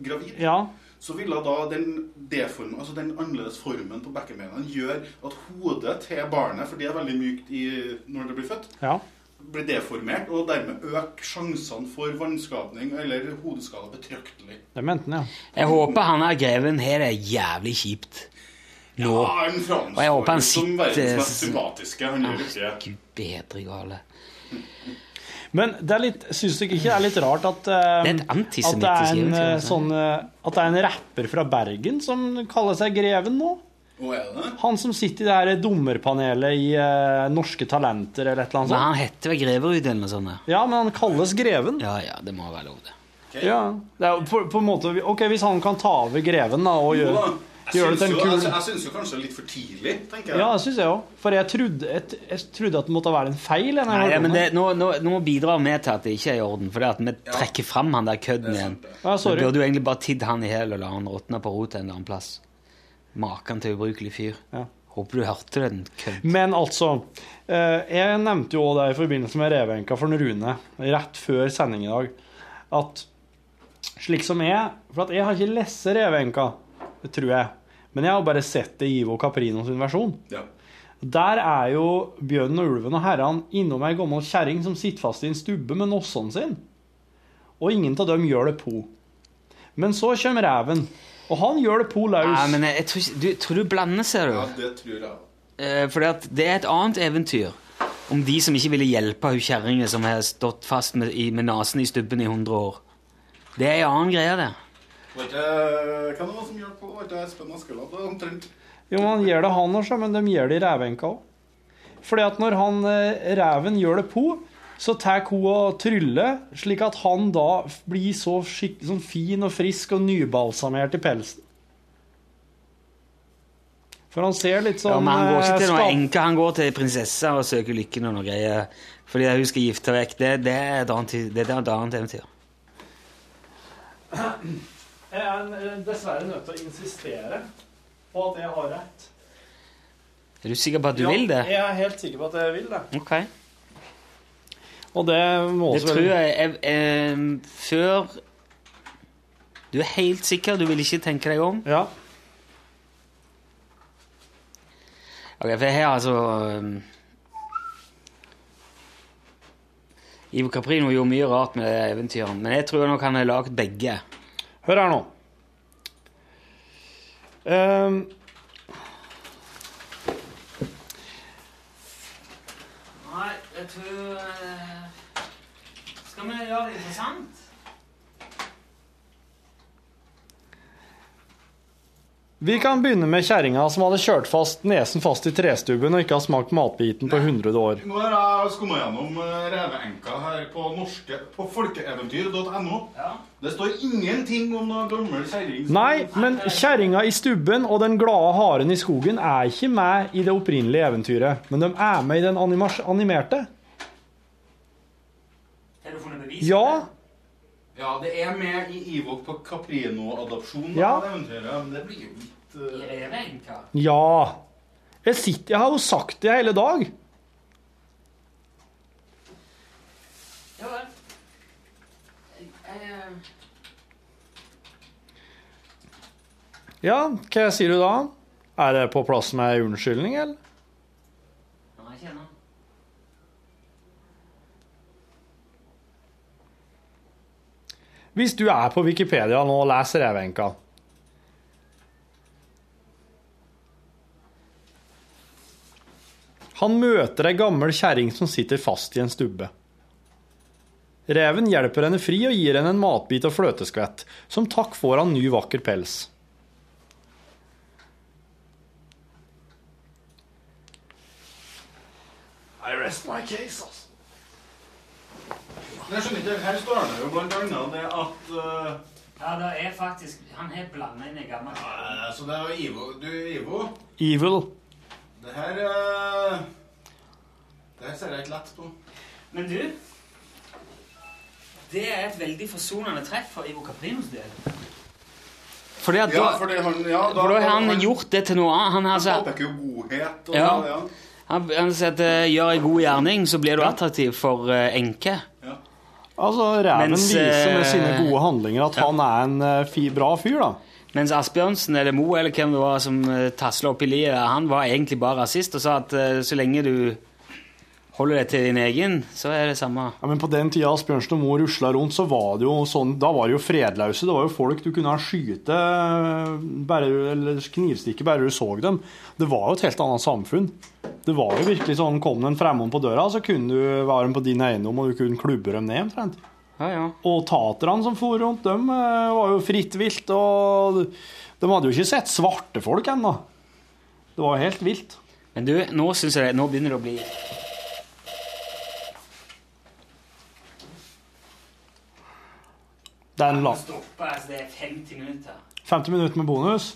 gravid, ja. så ville da den deformen, altså den annerledes formen på bekkenbeina gjøre at hodet til barnet, for det er veldig mykt i, når det blir født, ja. blir deformert, og dermed øker sjansene for vannskapning eller hodeskade betraktelig. Det mente han, ja. Jeg håper han her greven her det jævlig kjipt nå. Ja, en Og jeg håper han sitter som verdens mest sympatiske. Han gjør ikke Gud bedre gale. Men det er litt, syns dere ikke det er litt rart at eh, Det er et at det antisemittisk er en, eventyr, eh, altså. sånn eh, At det er en rapper fra Bergen som kaller seg Greven nå? Han som sitter i det her dommerpanelet i uh, Norske Talenter eller et eller annet sånt. han heter vel Greverud eller noe sånt? ja. Ja, men han kalles Greven. Ja, ja, det må være lov, det. Ja, det er på, på en måte Ok, hvis han kan ta over Greven da og gjøre Jeg syns til en jo, kul- jeg, jeg syns jo kanskje litt for tidlig, tenker jeg. Ja, det syns jeg òg. For jeg trodde, jeg, jeg trodde at det måtte være en feil. jeg Nei, ja, men det, nå, nå, nå bidrar vi til at det ikke er i orden, for det at vi trekker fram han der kødden igjen. Ja, sorry. Du burde jo egentlig bare tidd han i hjel og la han råtne på rot en eller annen plass. Maken til ubrukelig fyr. Ja. Håper du hørte den kødden. Men altså eh, Jeg nevnte jo det i forbindelse med revenka for Rune rett før sending i dag. At slik som jeg For at jeg har ikke lest revenka, tror jeg. Men jeg har bare sett det i Ivo Caprino sin versjon. Ja. Der er jo bjørnen og ulven og herren innom ei gammel kjerring som sitter fast i en stubbe med nossene sin. Og ingen av dem gjør det på. Men så kommer reven, og han gjør det på løs. Nei, men jeg, jeg tror, du, tror du blander, ser du. ja, det tror jeg. Eh, fordi at det er et annet eventyr om de som ikke ville hjelpe hun kjerringa som har stått fast med, i, med nesen i stubben i 100 år. Det er en annen greie, det. Var ikke Hva er det som hjalp på? Var ikke Espen Askeladd omtrent? Jo, men han gjør det han også, men de gjør det i revenka òg. Fordi at når han eh, reven gjør det på, så tar hun og tryller, slik at han da blir så sånn fin og frisk og nybalsamert i pelsen. For han ser litt sånn Ja, men han går ikke til eh, noen enke, han går til prinsessa og søker lykken og noe greier. Fordi hun skal gifte vekk. Det, er det er et annet eventyr. Jeg er eh, dessverre nødt til å insistere på at jeg har rett. Er du sikker på at du Ja, vil det? Jeg er helt sikker på at jeg vil det. Ok. Og det må Det tror jeg, jeg jeg, Før Du er helt sikker? Du vil ikke tenke deg om? Ja. Ok, for her altså um, Ivo Caprino gjorde mye rart med det eventyret, men jeg tror nok han har lagd begge. Hør her nå. Um, Nei, jeg tror eh, Skal vi gjøre det interessant? Vi kan begynne med kjerringa som hadde kjørt fast nesen fast i trestubben og ikke har smakt matbiten på 100 år. Nå har jeg skumma gjennom eh, reveenka her på norske på folkeeventyr.no. Ja. Det står ingenting om noe gammel kjerring. Nei, men kjerringa i stubben og den glade haren i skogen er ikke med i det opprinnelige eventyret, men de er med i den animerte. Har du funnet bevis? Ja, Ja, det er med i Ivo på Caprino-adopsjonen Ja. av eventyret, men det blir jo litt I eh, revenka? ja. Jeg, sitter, jeg har jo sagt det hele dag. Ja vel. Jeg- jeg- Ja, hva sier du da? Er det på plass med unnskyldning, eller? Nei, ikke ennå. Hvis du er på Wikipedia nå og leser Revenka Han møter ei gammel kjerring som sitter fast i en stubbe. Reven hjelper henne fri og gir henne en matbit og fløteskvett. Som takk får han ny, vakker pels. I rest my case, altså. Men Jeg skjønner ikke, Her står det jo blant annet det at uh, Ja, det er faktisk Han har blanda inn i gammel uh, Så det er jo Ivo Du, Ivo, Evil. det her uh, Det her ser jeg ikke lett på. Men du Det er et veldig forsonende treff for Ivo Caprinos del. Fordi at Ja, da, fordi han ja, da, for da har han gjort det til noe annet. Han, har Han altså, påpeker jo godhet og Ja. ja. han, han sier at uh, gjør en god gjerning, så blir du attraktiv for uh, enke. Altså, Reven Mens, viser med sine eh, gode handlinger at han er en eh, fi, bra fyr, da. Mens Asbjørnsen eller Mo eller hvem det var som uh, tasla opp i liet, han var egentlig bare rasist og sa at eh, så lenge du holder deg til din egen, så er det samme. Ja, Men på den tida Asbjørnsen og Moe rusla rundt, så var det jo sånn Da var det jo fredløse. Det var jo folk du kunne skyte eh, bare, eller knivstikke bare du så dem. Det var jo et helt annet samfunn. Det var jo virkelig sånn Kom det en fremmed på døra, så kunne du være dem på din eiendom, og du kunne klubbe dem ned omtrent. Ja, ja. Og taterne som for rundt, dem eh, var jo fritt vilt, og de hadde jo ikke sett svarte folk ennå. Det var jo helt vilt. Men du, nå syns jeg nå begynner det å bli Det er en la altså, det er 50 minutter. 50 minutter med bonus.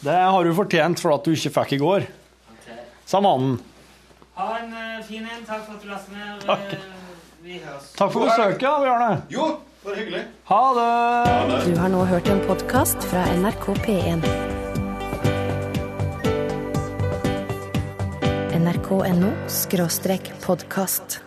Det har du fortjent for at du ikke fikk i går. Sa mannen. Ha en uh, fin en. Takk for at du lastet ned. Takk. vi høres. Takk for besøket, da, Bjarne. Jo, bare hyggelig. Ha det! Du har nå hørt en podkast fra NRK P1. nrk.no podkast.